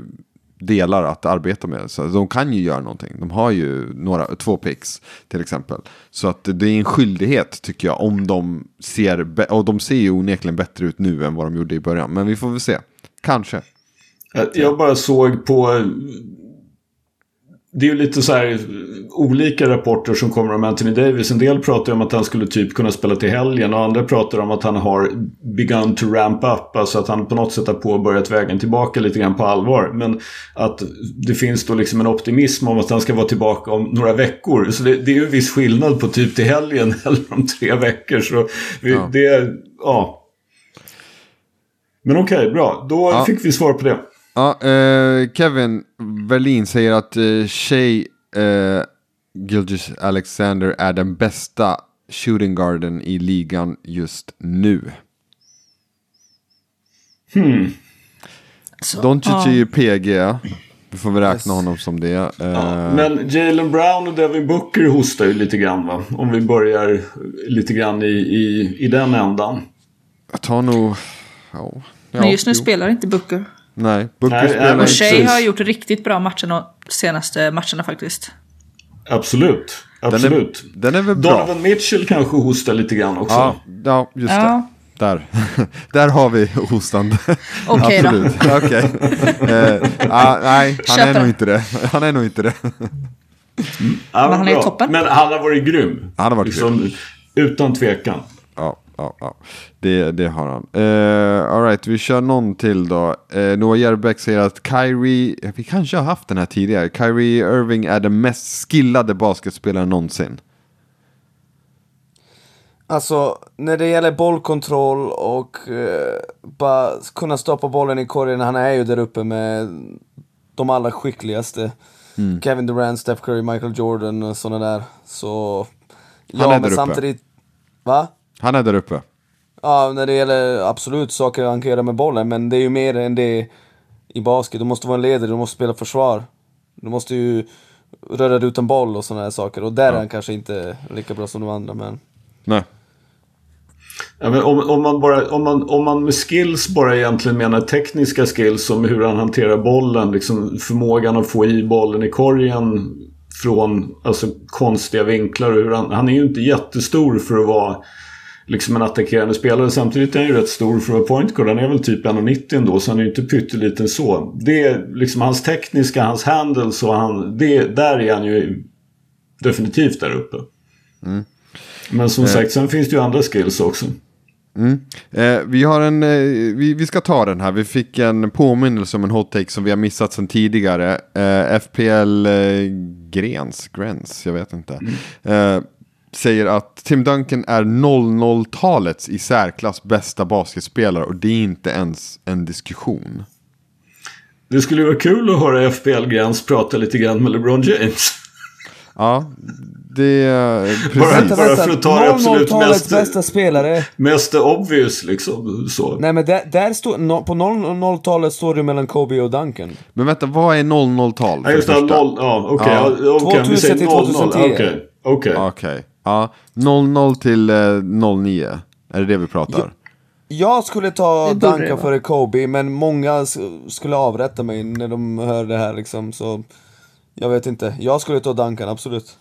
delar att arbeta med, så de kan ju göra någonting. De har ju några, två picks till exempel. Så att det är en skyldighet tycker jag, om de ser, och de ser ju onekligen bättre ut nu än vad de gjorde i början. Men vi får väl se. Kanske. Jag bara såg på det är ju lite så här olika rapporter som kommer om Anthony Davis. En del pratar om att han skulle typ kunna spela till helgen och andra pratar om att han har begun to ramp up. Alltså att han på något sätt har påbörjat vägen tillbaka lite grann på allvar. Men att det finns då liksom en optimism om att han ska vara tillbaka om några veckor. Så det, det är ju en viss skillnad på typ till helgen [laughs] eller om tre veckor. Så vi, Ja. det, ja. Men okej, bra. Då Ja. fick vi svar på det. Ja, eh, Kevin Berlin säger att eh, Shea eh, Gilgis Alexander är den bästa shooting guarden i ligan just nu. Så, Doncic ja. är ju PG. Vi får väl räkna Yes. honom som det. Eh, Ja, men Jalen Brown och Devin Booker hostar ju lite grann va? Om vi börjar lite grann i, i, i den ändan. Jag tar nog... Ja, ja, Men just nu jo. spelar inte Booker. Nej, Nej, spelar nej, men Och inte. Shea har gjort riktigt bra matcher de senaste matcherna faktiskt. Absolut. Den är, Absolut. den är väl bra. Donovan Mitchell kanske hostar lite grann också. Ja, ja, just Ja. det. Där. [laughs] Där har vi hostan. [laughs] Okej då. Absolut. [laughs] Okej. Eh, ah, nej, han är Köper. nog inte det. Han är nog inte det. Ja, Men han är bra. toppen. Men han har varit grym. Han har varit liksom, Utan tvekan. Ja, ja, ja. Det, det har han. Uh, Alright, vi kör någon till då. Uh, Noah Järbeck säger att Kyrie, vi kanske har haft den här tidigare. Kyrie Irving är den mest skillade basketspelaren någonsin. Alltså, när det gäller bollkontroll och eh, bara kunna stoppa bollen i korgen, han är ju där uppe med de allra skickligaste. Mm. Kevin Durant, Steph Curry, Michael Jordan och sådana där. Så... Han Ja, är där men uppe. samtidigt... Va? Han är där uppe. Ja, när det gäller absolut saker han kan göra med bollen, men det är ju mer än det i basket. Du måste vara en ledare, du måste spela försvar. Du måste ju röra dig utan boll och sådana här saker. Och där är han kanske inte lika bra som de andra, men... Nej. Ja, men om, om, man bara, om, man, om man med skills bara egentligen menar tekniska skills som hur han hanterar bollen, liksom förmågan att få i bollen i korgen från alltså, konstiga vinklar. Och hur han, han är ju inte jättestor för att vara liksom en attackerande spelare. Samtidigt är han ju rätt stor för att vara point guard. Han är väl typ 1,90 ändå, så han är ju inte pytteliten så. Det är liksom hans tekniska, hans handles och han, det, där är han ju definitivt där uppe. Men som sagt, sen finns det ju andra skills också. Eh, vi har en, eh, vi, vi ska ta den här. Vi fick en påminnelse om en hot take som vi har missat sedan tidigare. Eh, FPL eh, Grens, Grens, jag vet inte. Eh, säger att Tim Duncan är 00-talets i särklass bästa basketspelare och det är inte ens en diskussion. Det skulle ju vara kul att höra FBL-gräns prata lite grann med LeBron James. Ja, det är Bara- precis. bara för att ta det absolut 00-talets mest- bästa spelare. Mest obvious liksom. Så. Nej men där, där står, no, på 00-talet står det mellan Kobe och Duncan. Men vänta, vad är 00-tal? Ja, just det ja, okej. Ja. Ja. vi 2000 säger till 00. 2010. Okej. Okej. Okej. Ja, 00 till eh, 09. Är det det vi pratar? Jag skulle ta Det borde det Duncan vara. före Kobe, men många s- skulle avrätta mig när de hör det här liksom, så... Jag vet inte. Jag skulle ta Duncan, absolut.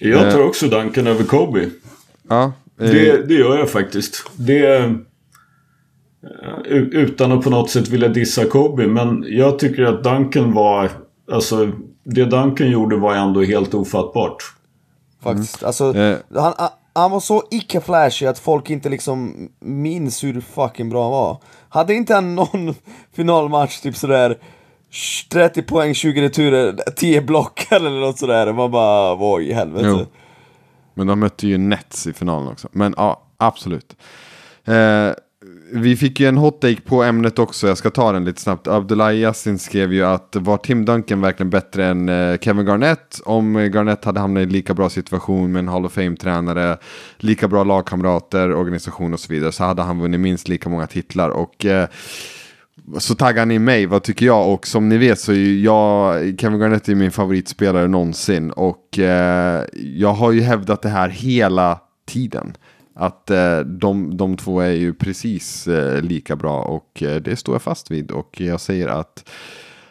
Jag tar också Duncan över Kobe. Ja. eh, Det, det gör jag faktiskt. Det... eh, u- Utan att på något sätt vilja dissa Kobe. Men jag tycker att Duncan var... Alltså, det Duncan gjorde var ändå helt ofattbart. Faktiskt. Alltså, Eh. han, han- var så icke-flashy att folk inte liksom minns hur fucking bra han var. Hade inte han någon [laughs] finalmatch, typ sådär 30 poäng, 20 returer, 10 blockar eller något sådär. Man bara, vad i helvete. Jo. Men de mötte ju Nets i finalen också. Men ja, absolut. Eh, vi fick ju en hot take på ämnet också, jag ska ta den lite snabbt. Abdullahi Yassin skrev ju att var Tim Duncan verkligen bättre än eh, Kevin Garnett? Om eh, Garnett hade hamnat i en lika bra situation med en Hall of Fame-tränare, lika bra lagkamrater, organisation och så vidare, så hade han vunnit minst lika många titlar. Och eh, så taggar ni mig, vad tycker jag? Och som ni vet så är ju jag, Kevin Garnett är min favoritspelare någonsin. Och eh, jag har ju hävdat det här hela tiden. Att eh, de, de två är ju precis eh, lika bra och eh, det står jag fast vid. Och jag säger att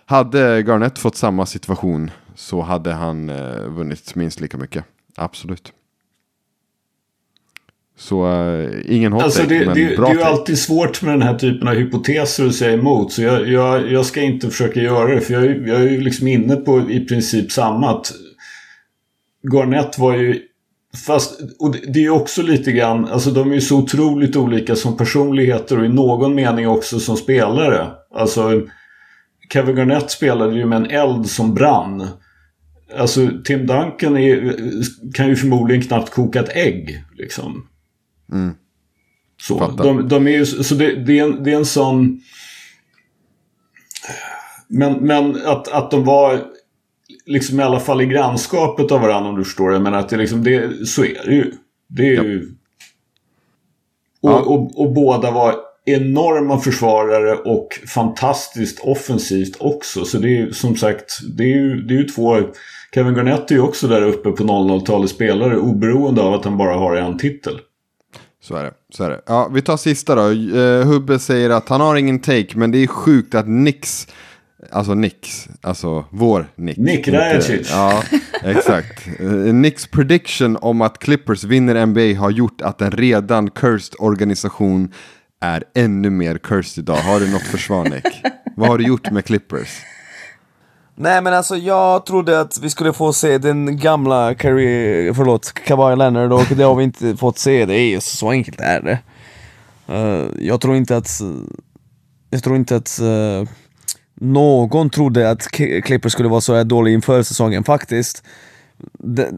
hade Garnett fått samma situation så hade han eh, vunnit minst lika mycket. Absolut. Så uh, ingen hot alltså take, det, men det, bra Det är ju alltid svårt med den här typen av hypoteser att säga emot. Så jag, jag, jag ska inte försöka göra det. För jag, jag är ju liksom inne på i princip samma. Att Garnett var ju... Fast, och det är också lite grann, alltså de är ju så otroligt olika som personligheter och i någon mening också som spelare. Alltså Kevin Garnett spelade ju med en eld som brann. Alltså Tim Duncan är, kan ju förmodligen knappt koka ett ägg. Liksom. Så, Fattar. de, de är ju, så det, det, är en, det är en sån... Men, men att, att de var liksom i alla fall i grannskapet av varandra om du förstår. Jag menar att det liksom, det, så är det ju. Det är ju... Och, Ja. och, och båda var enorma försvarare och fantastiskt offensivt också. Så det är som sagt, det är ju, det är ju två... Kevin Garnett är ju också där uppe på 00-talets spelare oberoende av att han bara har en titel. Så är det. Så är det. Ja, vi tar sista då. Uh, Hubbe säger att han har ingen take, men det är sjukt att Nix, alltså Nix, alltså vår Nick. Nick Rajacic. Ja, exakt. Uh, Nicks prediction om att Clippers vinner NBA har gjort att en redan cursed organisation är ännu mer cursed idag. Har du något försvar Nick? Vad har du gjort med Clippers? Nej men alltså jag trodde att vi skulle få se den gamla Curry, förlåt, Kawhi Leonard och det har vi inte fått se, det är ju så enkelt är det. Eh, jag tror inte att, jag tror inte att eh, någon trodde att Clippers skulle vara så här dålig inför säsongen faktiskt.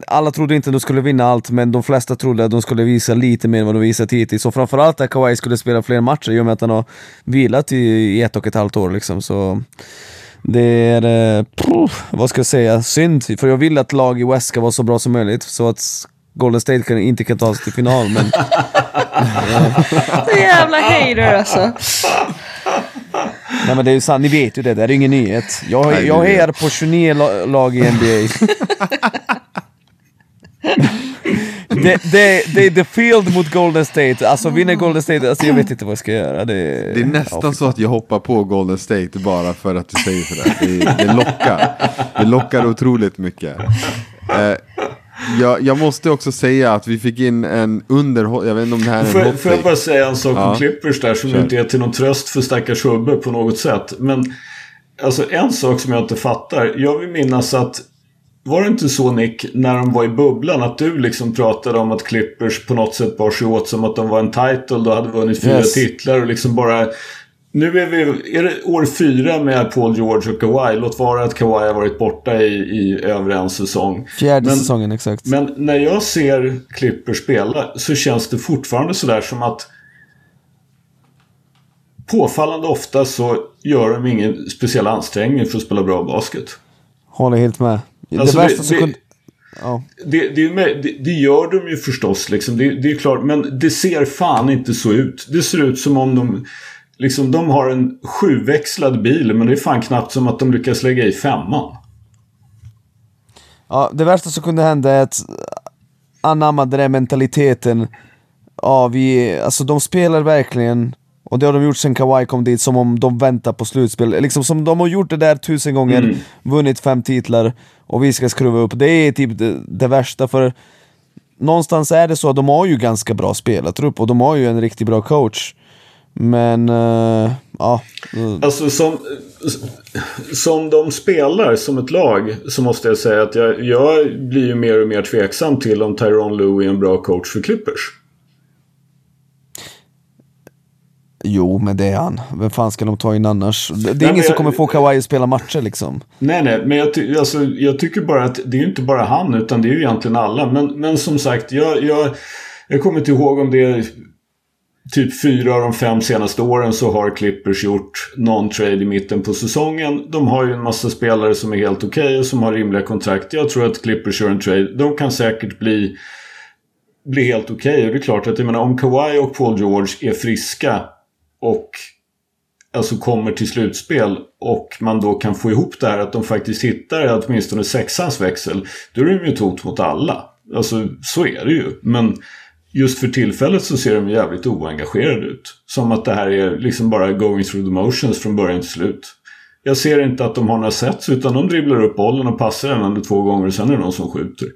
Alla trodde inte att de skulle vinna allt, men de flesta trodde att de skulle visa lite mer än vad de visat hittills. Och framförallt att Kawhi skulle spela fler matcher i och med att han har vilat i, ett och ett halvt år liksom. Så det är, eh, vad ska jag säga, synd. För jag vill att lag i West ska vara så bra som möjligt. Så att Golden State kan, inte kan ta sig till final. Men [laughs] Så jävla hater alltså. Nej men det är ju sant, ni vet ju det, det är ingen nyhet. Jag, Nej, jag hejar på 29 la- lag i NBA. [laughs] det, det, det är the field mot Golden State, alltså vinner Golden State, alltså jag vet inte vad jag ska göra. Det, Det är nästan så att jag hoppar på Golden State bara för att du säger sådär. Det, det lockar. Det lockar otroligt mycket. Eh, jag, jag måste också säga att vi fick in en underhåll... Jag vet inte om det här är Får, en jag- hot får jag bara säga en sak Ja. om Clippers där som Kör. inte är till någon tröst för stackars Hubbe på något sätt. Men alltså en sak som jag inte fattar. Jag vill minnas att var det inte så Nick, när de var i bubblan, att du liksom pratade om att Clippers på något sätt bar sig åt som att de var en title och hade vunnit fyra Yes. titlar och liksom bara... Nu är vi, är det år fyra med Paul George och Kawhi. Låt vara att Kawhi har varit borta i, i över en säsong. Fjärde Men- säsongen exakt. Men när jag ser Clippers spela så känns det fortfarande sådär som att påfallande ofta så gör de ingen speciell ansträngning för att spela bra basket. Håller helt med. Alltså, det värsta det- som kunde... Ja. Det, det, det, det gör de ju förstås, liksom. det, det är klart. Men det ser fan inte så ut. Det ser ut som om de... Liksom, de har en sjuväxlad bil, men det är fan knappt som att de lyckas lägga i femman. Ja, det värsta som kunde hända är att anamma den där mentaliteten. Ja, vi, alltså de spelar verkligen, och det har de gjort sen Kawhi kom dit, som om de väntar på slutspel. Liksom som de har gjort det där tusen gånger, vunnit fem titlar, och vi ska skruva upp. Det är typ det, det värsta, för någonstans är det så att de har ju ganska bra spelartrupp, och de har ju en riktigt bra coach. Men, eh, ja. Alltså som, som de spelar som ett lag så måste jag säga att jag, jag blir ju mer och mer tveksam till om Tyron Lue är en bra coach för Clippers. Jo, men det är han. Vem fan ska de ta in annars? Det, är men ingen som jag- kommer få Kawhi att spela matcher liksom. Nej, nej, men jag, ty- alltså, jag tycker bara att det är ju inte bara han utan det är ju egentligen alla. Men, men som sagt, jag, jag, jag kommer inte ihåg om det är typ fyra av de fem senaste åren så har Clippers gjort någon trade i mitten på säsongen. De har ju en massa spelare som är helt okej och som har rimliga kontrakt. Jag tror att Clippers gör en trade. De kan säkert bli, bli helt okej. Och det är klart att jag menar, om Kawhi och Paul George är friska och alltså kommer till slutspel och man då kan få ihop det här att de faktiskt hittar åtminstone sexans växel. Då är de ju ett hot mot alla. Alltså så är det ju. Men just för tillfället så ser de jävligt oengagerade ut. Som att det här är liksom bara going through the motions från början till slut. Jag ser inte att de har några sets utan de dribblar upp bollen och passar den under två gånger och sen är det någon som skjuter.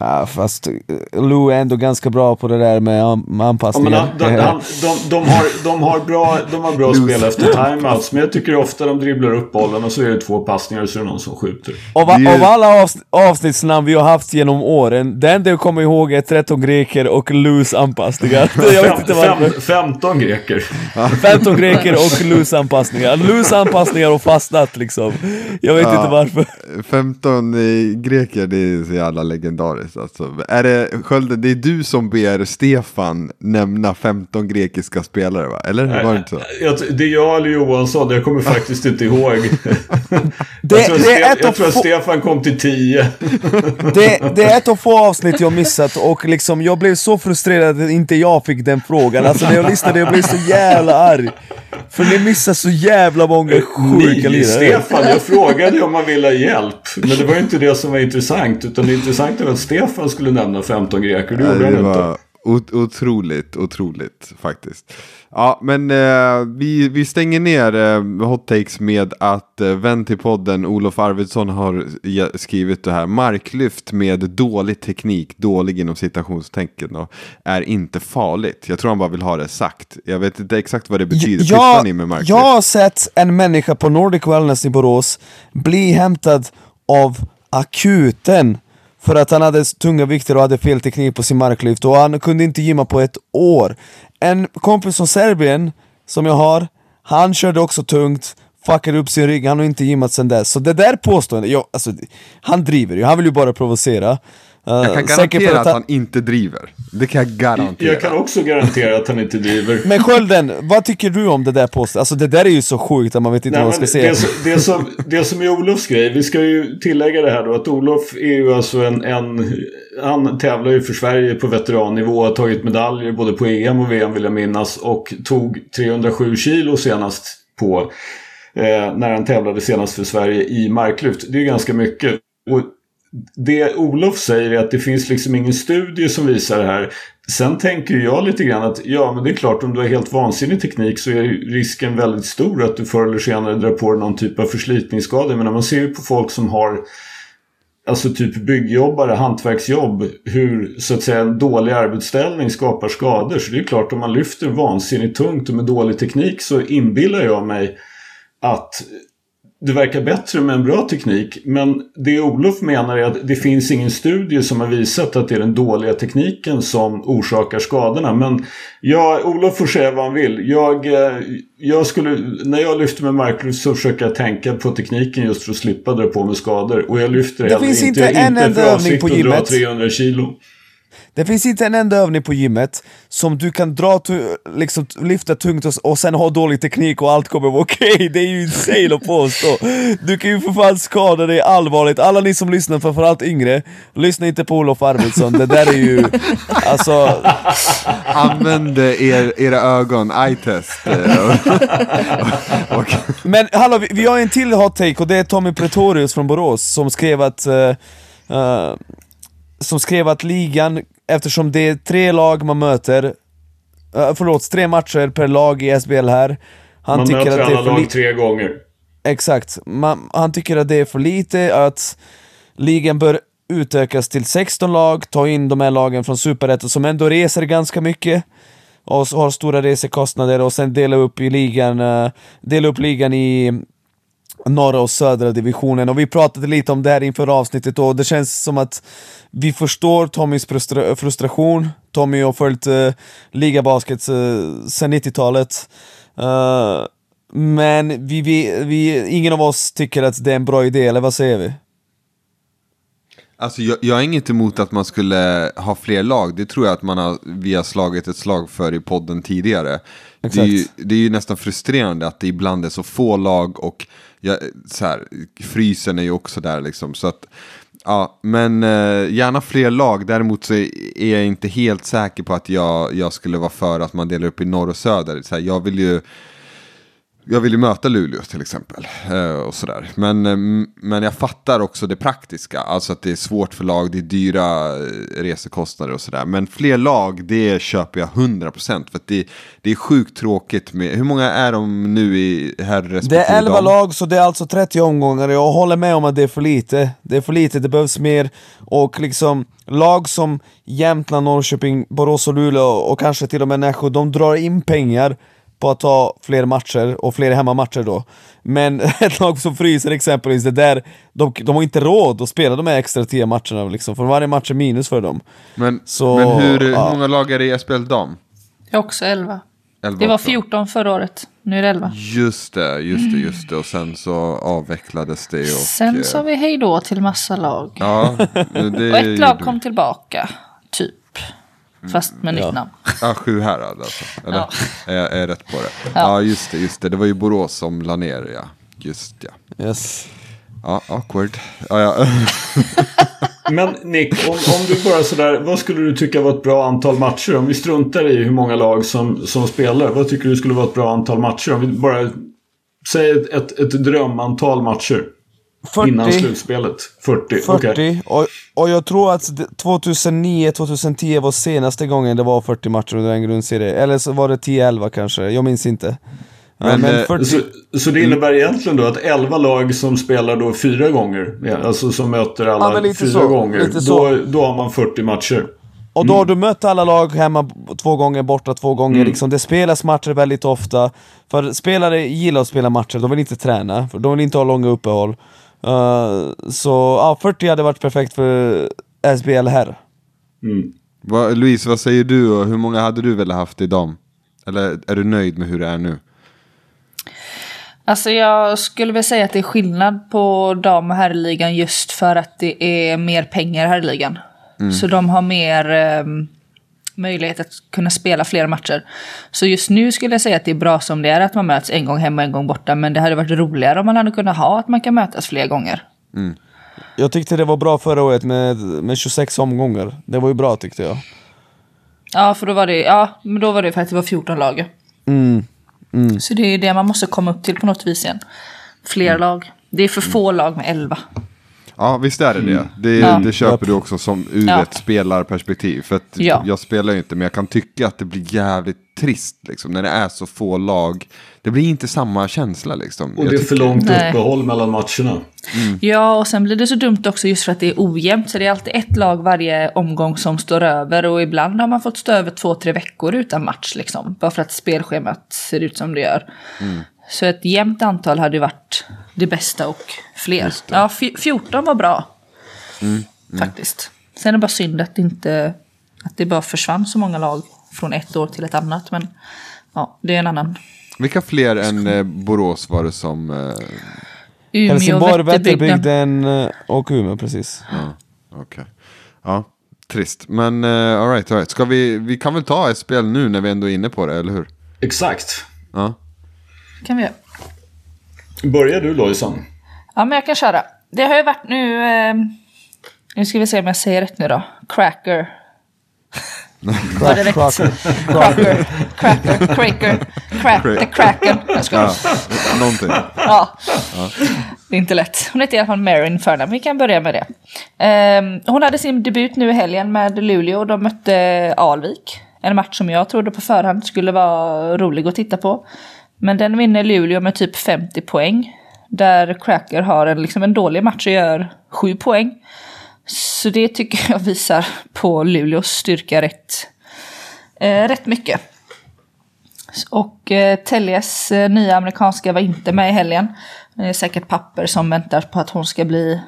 Ja, fast eh, Lou är ändå ganska bra på det där med, an- med Ja, anpassningar. men de, de, de, de, har, de har bra, de har bra spel efter timeouts. Men jag tycker ofta de dribblar upp bollen och så är det två passningar och så är det någon som skjuter. Av, av alla avs avsnittsnamn vi har haft genom åren, enda jag kommer ihåg är 13 greker och Lus anpassningar. [laughs] Jag vet inte Fem, varför. fem, 15 greker. 15 greker och Lus anpassningar. Lus anpassningar och fastnat liksom. Jag vet Ja. inte varför. 15 eh, greker, det är så jävla legendariskt alltså. Är det, Skölden, det är du som ber Stefan nämna 15 grekiska spelare va? Eller var det inte så? Jag, det är jag eller Johansson, jag kommer faktiskt inte ihåg. [laughs] Det- jag tror, att det är Ste- ett jag av tror att få- Stefan kom till 10. [laughs] Det, det är ett av få avsnitt jag missat och liksom jag blev så frustrerad att inte jag fick den frågan. Alltså när jag lyssnade jag blev så jävla arg. För ni missar så jävla många sjuka Ni, lirare. Stefan, jag frågade om man ville ha hjälp. Men det var ju inte det som var intressant. Utan det intressanta var att Stefan skulle nämna 15 greker. Det gjorde han det inte. ot- otroligt, otroligt faktiskt. Ja, men eh, vi, vi stänger ner eh, hot takes med att eh, vän till podden Olof Arvidsson har skrivit det här. Marklyft med dålig teknik, dålig inom citationstecken och är inte farligt. Jag tror han bara vill ha det sagt. Jag vet inte exakt vad det betyder. Ni med marklyft? jag har sett en människa på Nordic Wellness i Borås bli hämtad av akuten för att han hade tunga vikter och hade fel teknik på sin marklyft och han kunde inte gymma på ett år. En kompis från Serbien som jag har, han körde också tungt, fuckade upp sin rygg, han har inte gymmat sen dess. Så det där påståendet, jag, alltså, han driver ju, han vill ju bara provocera. Jag kan garantera att att han inte driver. Det kan jag garantera. Jag kan också garantera att han inte driver. Men Skölden, vad tycker du om det där påståendet? Alltså det där är ju så sjukt att man vet inte Nej, vad man ska det, säga. som- det, som, det som är Olofs grej, vi ska ju tillägga det här då att Olof är ju alltså en, en han tävlar ju för Sverige på veterannivå, har tagit medaljer både på EM och VM vill jag minnas och tog 307 kilo senast på eh, när han tävlade senast för Sverige i marklyft. Det är ju ganska mycket. Och det Olof säger är att det finns liksom ingen studie som visar det här. Sen tänker jag lite grann att ja, men det är klart om du har helt vansinnig teknik så är risken väldigt stor att du förr eller senare drar på dig någon typ av förslitningsskada. Men man ser ju på folk som har Alltså typ byggjobbare, hantverksjobb, hur så att säga en dålig arbetsställning skapar skador. Så det är klart om man lyfter vansinnigt tungt och med dålig teknik så inbillar jag mig att det verkar bättre med en bra teknik. Men det Olof menar är att det finns ingen studie som har visat att det är den dåliga tekniken som orsakar skadorna. Men ja, Olof får säga vad han vill. Jag, eh, jag skulle, när jag lyfter med marklyft så försöker jag tänka på tekniken just för att slippa dra på mig skador. Och jag lyfter Det heller finns inte, inte en inte enda för övning på att dra gymmet. 300 kilo. Det finns inte en enda övning på gymmet som du kan dra, liksom lyfta tungt och, och sen ha dålig teknik och allt kommer vara okej. Det är ju insane att påstå. Du kan ju för fan skada dig allvarligt. Alla ni som lyssnar, framförallt yngre, lyssna inte på Olof Arvidsson. Det där är ju, alltså, Använd er, era ögon, eye-test. och- [laughs] Men hallå, vi, vi har en till hot take och det är Tommy Pretorius från Borås som skrev att eh, eh, Som skrev att ligan, eftersom det är tre lag man möter uh, Förlåt, tre matcher per lag i SBL här Han Man tycker möter att det är för lag tre gånger. Exakt, man, han tycker att det är för lite, att ligan bör utökas till 16 lag, ta in de här lagen från Superettan som ändå reser ganska mycket och har stora resekostnader och sen dela upp i ligan, eh, dela upp ligan i norra och södra divisionen och vi pratade lite om det här inför avsnittet och det känns som att vi förstår Tommys frustra frustration. Tommy har följt uh, ligabasket uh, sedan 90-talet. Eh, men vi, vi, vi, ingen av oss tycker att det är en bra idé, eller vad säger vi? Alltså jag, jag är inget emot att man skulle ha fler lag. Det tror jag att man har, vi har slagit ett slag för i podden tidigare. Det är, ju, Exakt. det är ju nästan frustrerande att det ibland är så få lag och jag, så här, frysen är ju också där liksom. Så att, ja, men eh, gärna fler lag. Däremot så är jag inte helt säker på att jag, jag skulle vara för att man delar upp i norr och söder. Så här, jag vill ju jag vill ju möta Luleå till exempel. Eh, och sådär. Men, eh, men jag fattar också det praktiska. Alltså att det är svårt för lag, det är dyra eh, resekostnader och sådär. Men fler lag, det köper jag 100%. För det, det är sjukt tråkigt med, hur många är de nu i här respektive Det är 11 dam? lag, så det är alltså 30 omgångar. Jag håller med om att det är för lite. Det är för lite, det behövs mer. Och liksom lag som Jämtland, Norrköping, Borås och Luleå och kanske till och med Nässjö, de drar in pengar på att ta fler matcher och fler hemmamatcher då. Men [laughs] ett lag som Fryser exempelvis, det där, de, de har inte råd att spela de här extra 10 matcherna liksom, för varje match är minus för dem. Men, Så, men hur, hur ja. många lag är det i SPL dam? Jag är också 11. 11 Det var också. 14 förra året. Nu är det 11. Just det, just det, just det. Och sen så avvecklades det. Och, Sen eh, sa vi hej då till massa lag. Ja, det [laughs] Och ett lag kom tillbaka, typ. Fast med Ja. nytt namn. Ja, Sjuhärad alltså. Eller? Ja. Är, jag- är jag rätt på det? Ja. just det, just det. Det var ju Borås som la ner, ja. Just ja. Yes. Ja, awkward. Ja, ja. [laughs] Men Nick, om, om du bara sådär, vad skulle du tycka var ett bra antal matcher? Om vi struntar i hur många lag som, som spelar, vad tycker du skulle vara ett bra antal matcher? Om vi bara säger ett, ett, ett drömantal matcher 40. innan slutspelet. 40, 40 okej. och, och jag tror att 2009-2010 var senaste gången det var 40 matcher under en grundserie, eller så var det 10-11 kanske, jag minns inte. Men, men eh, 40, Så, så det innebär egentligen då att 11 lag som spelar då fyra gånger, alltså som möter alla Ja, fyra så, gånger, lite så. då, då har man 40 matcher. och då har du mött alla lag hemma två gånger, borta två gånger, liksom. det spelas matcher väldigt ofta. För spelare gillar att spela matcher, de vill inte träna, för de vill inte ha långa uppehåll. Uh, så ja, 40 hade varit perfekt för SBL här. Mm. Vad, Louise, vad säger du och hur många hade du velat haft i dam? Eller är du nöjd med hur det är nu? Alltså jag skulle väl säga att det är skillnad på dam och herrligan just för att det är mer pengar i herrligan. Så de har mer ehm, möjlighet att kunna spela fler matcher. Så just nu skulle jag säga att det är bra som det är att man möts en gång hemma och en gång borta. Men det hade varit roligare om man hade kunnat ha att man kan mötas fler gånger. Jag tyckte det var bra förra året med, med 26 omgångar. Det var ju bra tyckte jag. Ja, för då var det, ja, men då var det för att det var 14 lag. Mm. Mm. Så det är det man måste komma upp till på något vis igen. Fler lag. Det är för få lag med 11. Ja, visst är det det. Det, Ja. det köper du också som ur Ja. ett spelarperspektiv. För att Ja. jag spelar ju inte, men jag kan tycka att det blir jävligt trist liksom, när det är så få lag. Det blir inte samma känsla liksom. Och det är för långt Nej. uppehåll mellan matcherna. Ja, och sen blir det så dumt också just för att det är ojämnt. Så det är alltid ett lag varje omgång som står över. Och ibland har man fått stå över två, tre veckor utan match liksom. Bara för att spelschemat ser ut som det gör. Så ett jämnt antal hade varit det bästa och fler. Ja, fj- 14 var bra. Faktiskt. Sen är det bara synd att det inte... Att det bara försvann så många lag från ett år till ett annat. Men ja, det är en annan. Vilka fler än eh, Borås var det som... Eh, Umeå, Helsingborg, Vätterbygden. Eh, och Umeå precis. Okej. Ja, trist. Men uh, alright, all right. Ska vi, vi kan väl ta ett spel nu när vi ändå är inne på det, eller hur? Exakt. Ja. Kan vi göra. Börjar du Lojsan? Ja, men jag kan köra. Det har ju varit nu... Eh, nu ska vi se om jag säger rätt nu då. Cracker. Var det rätt? Cracker. Cracker. Cracker. Cracker. Crack. The Kraken. Jag ja, någonting. Ja. Det är inte lätt. Hon heter i alla fall Marin förnamn. Vi kan börja med det. Ehm, hon hade sin debut nu i helgen med Luleå. De mötte Alvik. En match som jag trodde på förhand skulle vara rolig att titta på. Men den vinner Luleå med typ 50 poäng. Där Cracker har en, liksom en dålig match och gör 7 poäng. Så det tycker jag visar på Luleås styrka rätt, eh, rätt mycket. Och eh, Teljes eh, nya amerikanska var inte med i helgen. Det är säkert papper som väntar på att hon ska bli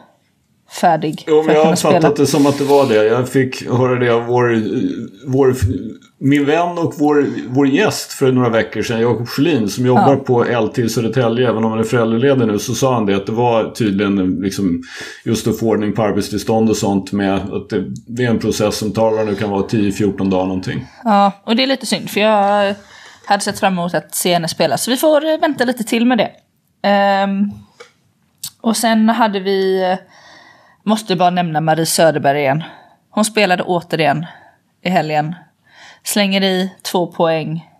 färdig Jo, men jag har fattat det som att det var det. Jag fick höra det av vår, vår, min vän och vår, vår gäst för några veckor sedan, Jakob Schelin, som jobbar Ja. på LT Södertälje, även om han är föräldraledig nu, så sa han det att det var tydligen liksom just att få ordning på arbetstillstånd och sånt med att det, det är en process som tar vad nu kan vara 10-14 dagar någonting. Ja, och det är lite synd för jag hade sett fram emot att se henne spela. Så vi får vänta lite till med det. Ehm, och sen hade vi, måste bara nämna Marie Söderberg igen. Hon spelade återigen i helgen. Slänger i två poäng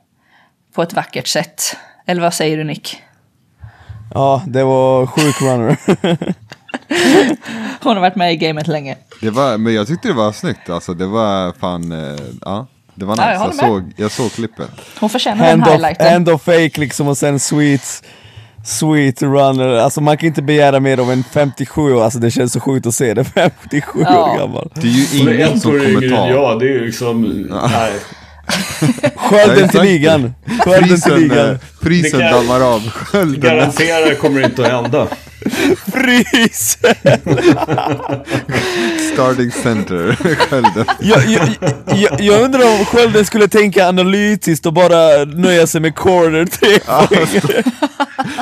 på ett vackert sätt. Eller vad säger du Nick? Ja, det var sjuk runner. [laughs] Hon har varit med i gamet länge. Det var, men jag tyckte det var snyggt, alltså det var fan, eh, ja. Det var Ja, nice, jag jag, med. såg, jag såg klippet. Hon förtjänar den hand, of, highlighten. hand of fake liksom och sen sweet Sweet runner, alltså man kan inte begära mer av en 57 år, alltså det känns så sjukt att se det, [laughs] 57 Ja. år gammal. Det är ju ingen som kommer ta. jag. Det är ju liksom... Nej. [laughs] Skölden till ligan! Skölden till Prisen, ligan! eh, prisen dammar av skölden. Garanterar kommer det inte att hända. Frys! Starting center, skölden. jag, jag, jag, jag undrar om Skölden skulle tänka analytiskt och bara nöja sig med corner tre.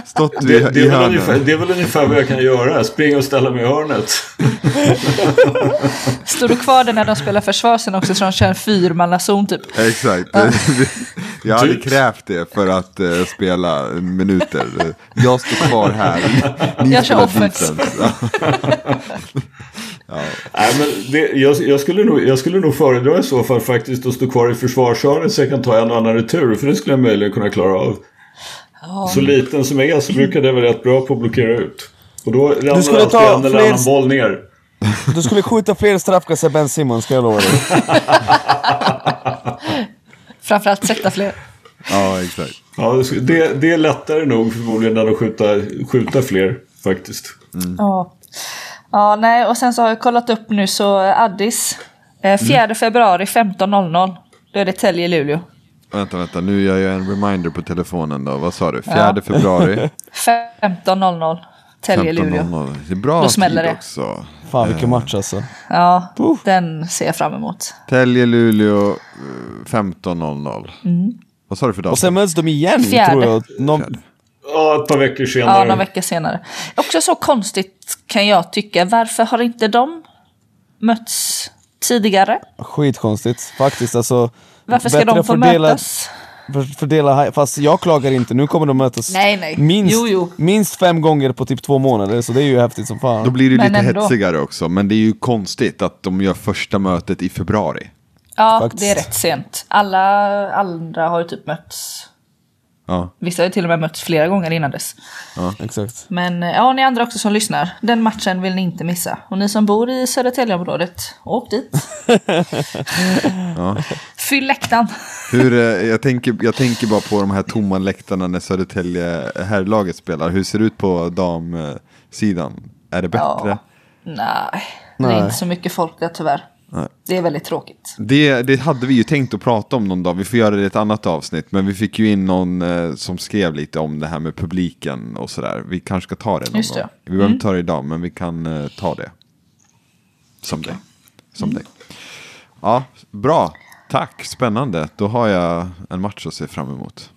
Stått Det, det, i är väl ungefär, det är väl ungefär vad jag kan göra. Springa och ställa mig i hörnet. Står du kvar där när de spelar försvar sen också så de kör en fyrmannazon typ? Exakt. [laughs] Jag hade Typ. krävt det för att eh, spela minuter. Jag står kvar här. Ni Jag kör defense. [laughs] Ja. Nej, men det, jag, jag, skulle nog, jag skulle nog föredra i så fall faktiskt att stå kvar i försvarshörnet så jag kan ta en och annan retur. För det skulle jag möjligen kunna klara av. Så liten som jag är så brukar det vara rätt bra på att blockera ut. Och då ramlar skulle alltid ta en eller annan boll ner. Du skulle skjuta fler straffkast än Ben Simmons, ska jag lova dig. [laughs] Framförallt sätta fler. ja, exakt. Ja, det, det är lättare nog förmodligen än att skjuta, skjuta fler faktiskt. Ja. Ja, nej, och sen så har jag kollat upp nu så Addis. Eh, 4 februari 15.00. Då är det Tälje-Luleå. Vänta, vänta. Nu gör jag en reminder på telefonen då. Vad sa du? 4 februari. 15.00. Tälje-Luleå. 15.00. Det är bra Då smäller tid det. också. Fan vilken match alltså. Ja, den ser jag fram emot. Tälje, Luleå, eh, 15.00. Vad sa du för datum? Och sen möts de igen Fjärde. tror jag. Någon, Fjärde. Ja, ett par veckor senare. Ja, några veckor senare. Också så konstigt kan jag tycka. Varför har inte de mötts tidigare? skitkonstigt faktiskt. Alltså, Varför ska de få fördela- mötas? för- Fördela, fast jag klagar inte, nu kommer de mötas Nej, nej. Minst, Jo, jo. minst fem gånger på typ två månader, så det är ju häftigt som fan. Då blir det Men lite ändå. hetsigare också. Men det är ju konstigt att de gör första mötet i februari. Ja, Faktiskt. det är rätt sent. Alla andra har ju typ mötts. Ja. Vissa har ju till och med mötts flera gånger innan dess. Exakt. Men eh, ja, ni andra också som lyssnar. Den matchen vill ni inte missa. Och ni som bor i Södertäljeområdet, åk dit. [laughs] Fyll läktaren. Hur, eh, jag, tänker, jag tänker bara på de här tomma läktarna när Södertälje herrlaget spelar. Hur ser det ut på damsidan? Är det bättre? Ja. Nej, det är Nej. inte så mycket folk där tyvärr. Nej. Det är väldigt tråkigt. Det, det hade vi ju tänkt att prata om någon dag. Vi får göra det i ett annat avsnitt. Men vi fick ju in någon eh, som skrev lite om det här med publiken och sådär. Vi kanske ska ta det någon Just det. gång. Vi behöver inte ta det idag, men vi kan eh, ta det. Someday. Someday. Ja, bra. Tack, spännande. Då har jag en match att se fram emot.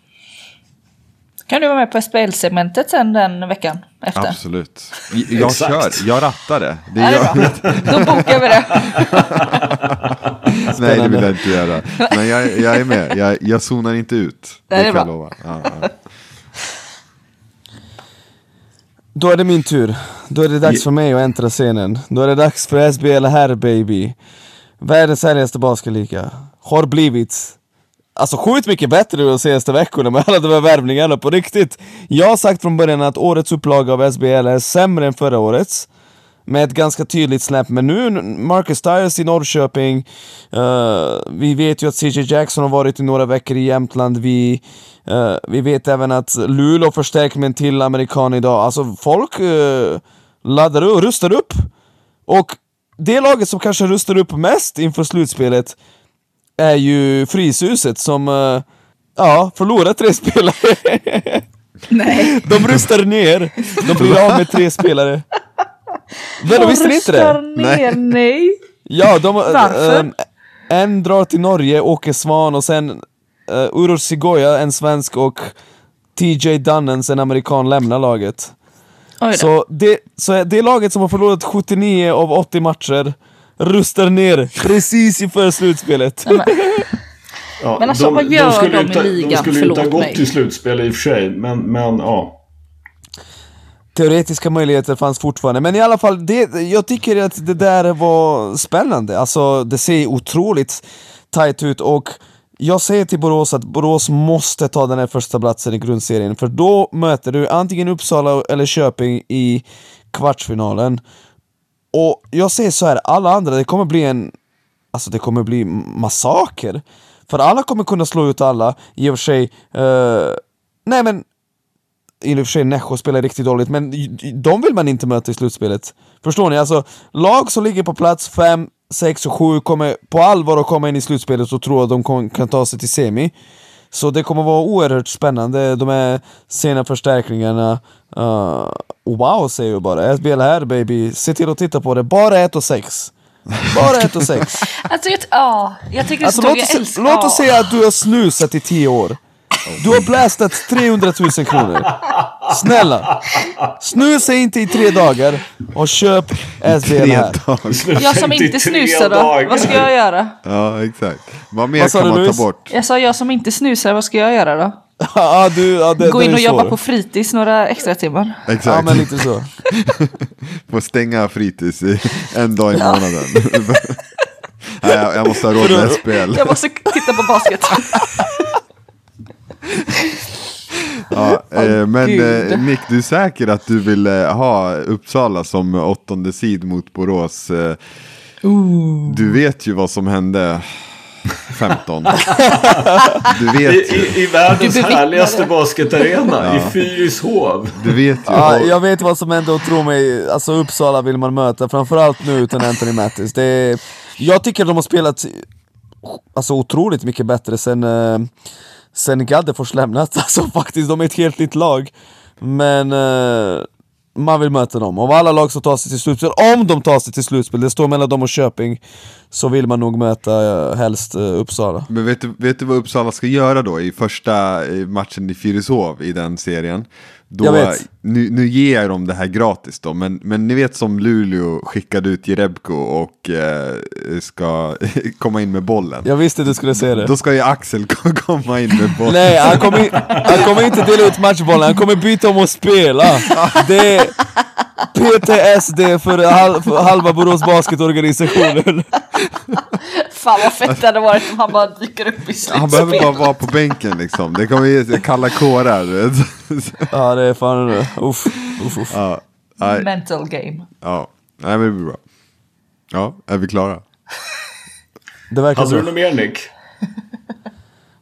Kan du vara med på SPL-segmentet sen den veckan efter? Absolut. Jag kör, jag rattar det. det Ja, är det är jag, bra. Då bokar vi det. [laughs] nej, det vill jag inte göra. Men jag, jag är med, jag, jag zonar inte ut. Det är kan bra. jag lova. Ja, ja. Då är det min tur. Då är det dags för mig att äntra scenen. Då är det dags för SBL här baby. Världens härligaste basketliga. Har blivit Alltså sjukt mycket bättre de senaste veckorna med alla de här värvningarna på riktigt. Jag har sagt från början att årets upplaga av SBL är sämre än förra årets. Med ett ganska tydligt släpp, men nu Marcus Tyres i Norrköping uh, Vi vet ju att CJ Jackson har varit i några veckor i Jämtland Vi, uh, vi vet även att Luleå förstärker med en till amerikan idag Alltså folk uh, laddar upp, rustar upp Och det laget som kanske rustar upp mest inför slutspelet är ju Fryshuset som, eh, ja, förlorar tre spelare. [laughs] Nej. De rustar ner, de blir av med tre spelare. Men visste ni inte det? ner, nej. Ja, de, Varför? ehm, en drar till Norge, Åke Svan och sen uh, Urur Sigoya, en svensk och TJ Dunnens, en amerikan, lämnar laget. Så det, så det laget som har förlorat 79 av 80 matcher rustar ner precis inför slutspelet. Nej, men, [laughs] Ja, Men alltså, vad gör skulle de inte- i ligan? De skulle ju inte ha gått mig. till slutspel i och för sig. Men, men ja. Teoretiska möjligheter fanns fortfarande, men i alla fall, det, jag tycker att det där var spännande. Alltså, det ser otroligt tight ut och jag säger till Borås att Borås måste ta den här första platsen i grundserien, för då möter du antingen Uppsala eller Köping i kvartsfinalen. Och jag säger så här, alla andra, det kommer bli en... Alltså det kommer bli massaker. För alla kommer kunna slå ut alla, i och för sig... Uh, nej men... I och för sig Nässjö spelar riktigt dåligt, men de vill man inte möta i slutspelet. Förstår ni? Alltså, lag som ligger på plats 5, 6 och 7 kommer på allvar att komma in i slutspelet och tro att de kan ta sig till semi. Så det kommer vara oerhört spännande, de här sena förstärkningarna. Uh, wow säger jag bara, SBL här baby, se till att titta på det. Bara 1 och 6. Bara 1 och 6. [laughs] Alltså, jag, ja, jag tycker Alltså, det låt, jag oss, älskar... låt oss säga att du har snusat i 10 år. Du har blastat 300 000 kronor. Snälla, snusa inte i tre dagar och köp SBL här. Jag som Inte snusar då, vad ska jag göra? Ja, exakt. Vad mer Vad kan du, man ta bort? Jag sa jag som inte snusar, vad ska jag göra då? ja, du, ja, det, Gå in och jobba på fritids några extra timmar. Exakt. Ja men lite så. [laughs] Få stänga fritids en dag i månaden. [laughs] Nej, jag, måste ha råd med SPL. Jag måste titta på basket. [laughs] [laughs] Ja, eh, men eh, Nick, du är säker att du vill eh, ha Uppsala som åttonde sid mot Borås? Eh, du vet ju vad som hände 15. [laughs] Du I, vet ju. i, I världens Du härligaste basketarena, i Fyrishov. Du vet ju. Ja, jag vet vad som hände och tro mig, alltså Uppsala vill man möta, framförallt nu utan Anthony Mattis. Det är, jag tycker de har spelat alltså, otroligt mycket bättre sen, sen Gaddefors lämnat. [laughs] Alltså faktiskt, de är ett helt nytt lag. Men eh, man vill möta dem. Av alla lag som tar sig till slutspel, om de tar sig till slutspel, det står mellan dem och Köping, så vill man nog möta eh, helst eh, Uppsala. Men vet du, vet du vad Uppsala ska göra då i första eh, matchen i Fyrishov i den serien? Då. Nu, nu ger jag dem det här gratis då, men, men ni vet som Luleå skickade ut Jerebko och eh, ska [laughs] komma in med bollen. Jag visste du skulle säga det. Då ska ju Axel [laughs] komma in med bollen. Nej, han kommer, han kommer inte dela ut matchbollen, han kommer byta om att spela. [laughs] Det PTSD för, hal, för halva Borås basketorganisationen. Fan vad fett det hade varit om han bara dyker upp i Han behöver bara slutspelet. vara på bänken liksom. Det kommer ge kalla kårar. du. Ja, det är fan det. Uff, uff, uff. ja, nej, Mental game. ja, nej, men det blir bra. Ja, är vi klara? Det verkar Hade du så. något mer Nick?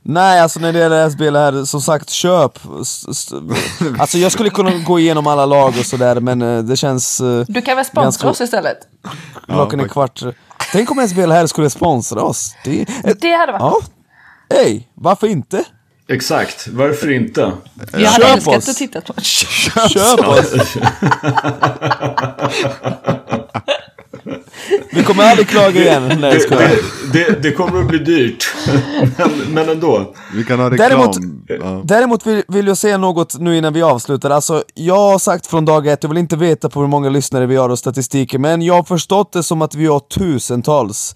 Nej, alltså när det gäller SBL här, som sagt, köp. [laughs] Alltså jag skulle kunna gå igenom alla lag och sådär, men eh, det känns... eh, Du kan väl sponsra Ganska- oss istället? Klockan är kvart. Tänk om SBL här skulle sponsra oss. Det, eh, Det hade varit ja. Ey, varför inte? Exakt, varför inte? Jag hade Köp älskat oss. att titta på. Köp oss! [laughs] Vi kommer aldrig klaga igen. Nej, Det, det, det, det kommer att bli dyrt. Men, men ändå. Vi kan ha reklam. Däremot, ja. däremot vill, vill jag säga något nu innan vi avslutar. Alltså, jag har sagt från dag ett, jag vill inte veta på hur många lyssnare vi har och statistiken, men jag har förstått det som att vi har tusentals.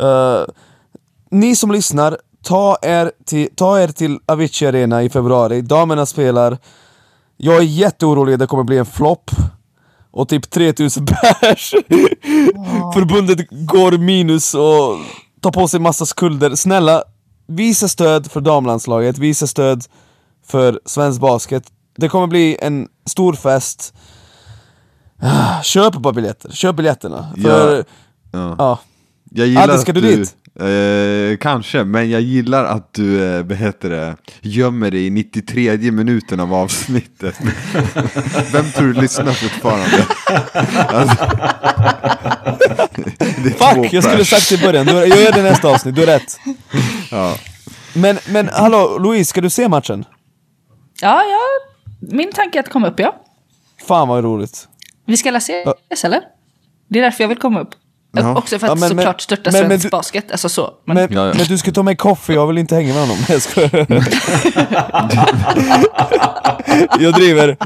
Eh, ni som lyssnar, ta er till, ta er till Avicii Arena i februari. Damerna spelar. Jag är jätteorolig, det kommer bli en flopp. Och typ 3000 [laughs] pers. Förbundet går minus och tar på sig massa skulder. Snälla, visa stöd för damlandslaget, visa stöd för svensk basket. Det kommer bli en stor fest. Ah, Köp bara biljetter, köp biljetterna. För, ja. Ja. Ja. Jag gillar Adde, ska att du dit? Eh, kanske, men jag gillar att du eh, vad heter det, gömmer dig i 93 minuten av avsnittet. [laughs] Vem tror du lyssnar fortfarande? [laughs] Alltså, Fuck, jag skulle sagt det i början. Du, jag gör det nästa avsnitt, du har rätt. [laughs] Ja. Men, men hallå, Louise, ska du se matchen? Ja, ja. Min tanke är att komma upp, ja. Fan vad roligt. Vi ska alla ses, eller? Det är därför jag vill komma upp. Ja. Också för att Ja, men- såklart men- störta men- men svensk du- basket, alltså så. Men, Men, Ja, ja. men du ska ta med kaffe, jag vill inte hänga med honom. [laughs] Jag skojar. [laughs] Jag driver.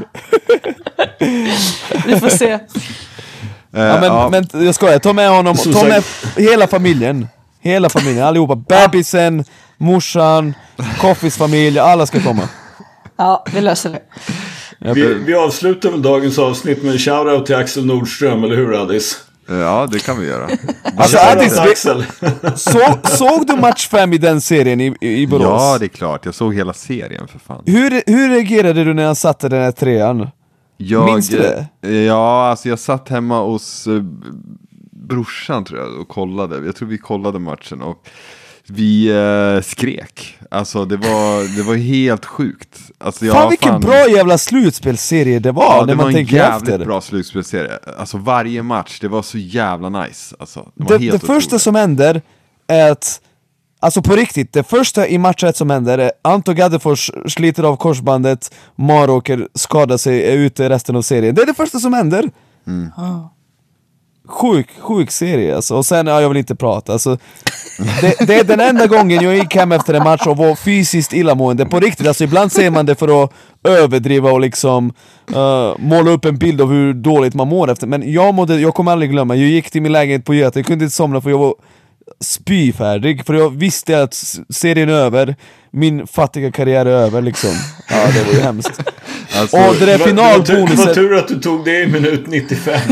vi får se. Eh, [laughs] Ja, men, ja. men jag skojar, ta med honom, ta med hela familjen. Hela familjen, allihopa. Bebisen, morsan, Koffis familj, alla ska komma. Ja, vi löser det. Vi, vi avslutar väl dagens avsnitt med en shoutout till Axel Nordström, eller hur Addis? Ja, det kan vi göra. [laughs] Alltså Addis, Axel. [laughs] så, såg du match 5 i den serien i, i Borås? Ja, det är klart. Jag såg hela serien för fan. hur, hur reagerade du när han satte den här trean? Jag, Minns du det? Ja, alltså jag satt hemma hos eh, brorsan tror jag och kollade. Jag tror vi kollade matchen och vi eh, skrek. Alltså det var, det var helt sjukt. Alltså, jag fan vilken bra jävla slutspelsserie det var Ja, när det man var en tänker jävligt efter. bra slutspelsserie. Alltså varje match, det var så jävla nice. Alltså, det var Det, helt det första som händer är att Alltså på riktigt, det första i match ett som händer är Anto Gaddefors sliter av korsbandet, Maråker skadar sig, är ute resten av serien. Det är det första som händer! Sjuk, sjuk serie alltså. Och sen, ja, jag vill inte prata. Alltså, det, det är den enda gången jag gick hem efter en match och var fysiskt illamående. På riktigt, alltså ibland ser man det för att överdriva och liksom uh, måla upp en bild av hur dåligt man mår efter. Men jag mådde, jag kommer aldrig glömma, jag gick till min lägenhet på Göta, jag kunde inte somna för jag var spyfärdig. För jag visste att serien är över, min fattiga karriär är över liksom. [laughs] Ja, det var ju hemskt. Alltså, Och det där var- det var tur- Det var finalbonusen, tur att du tog det i minut 95. [laughs]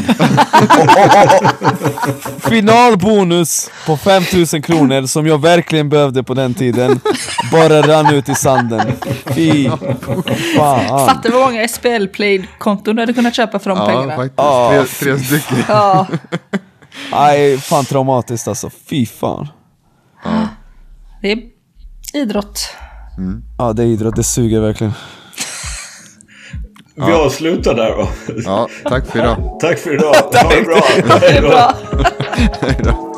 finalbonus på 5000 kronor som jag verkligen behövde på den tiden, bara rann ut i sanden. Fy fan. Fattar vad många SPL Play-konton du hade kunnat köpa för de ja, pengarna. faktiskt. Ja. Tre, tre stycken. Ja, [laughs] Nej, fan traumatiskt alltså. Fy fan. det är idrott. Ja, det är idrott, det suger verkligen. Vi avslutar där då. Ja, tack för idag. [laughs] Tack för idag. [laughs] Ha det bra. Det är bra. [laughs] Hej då.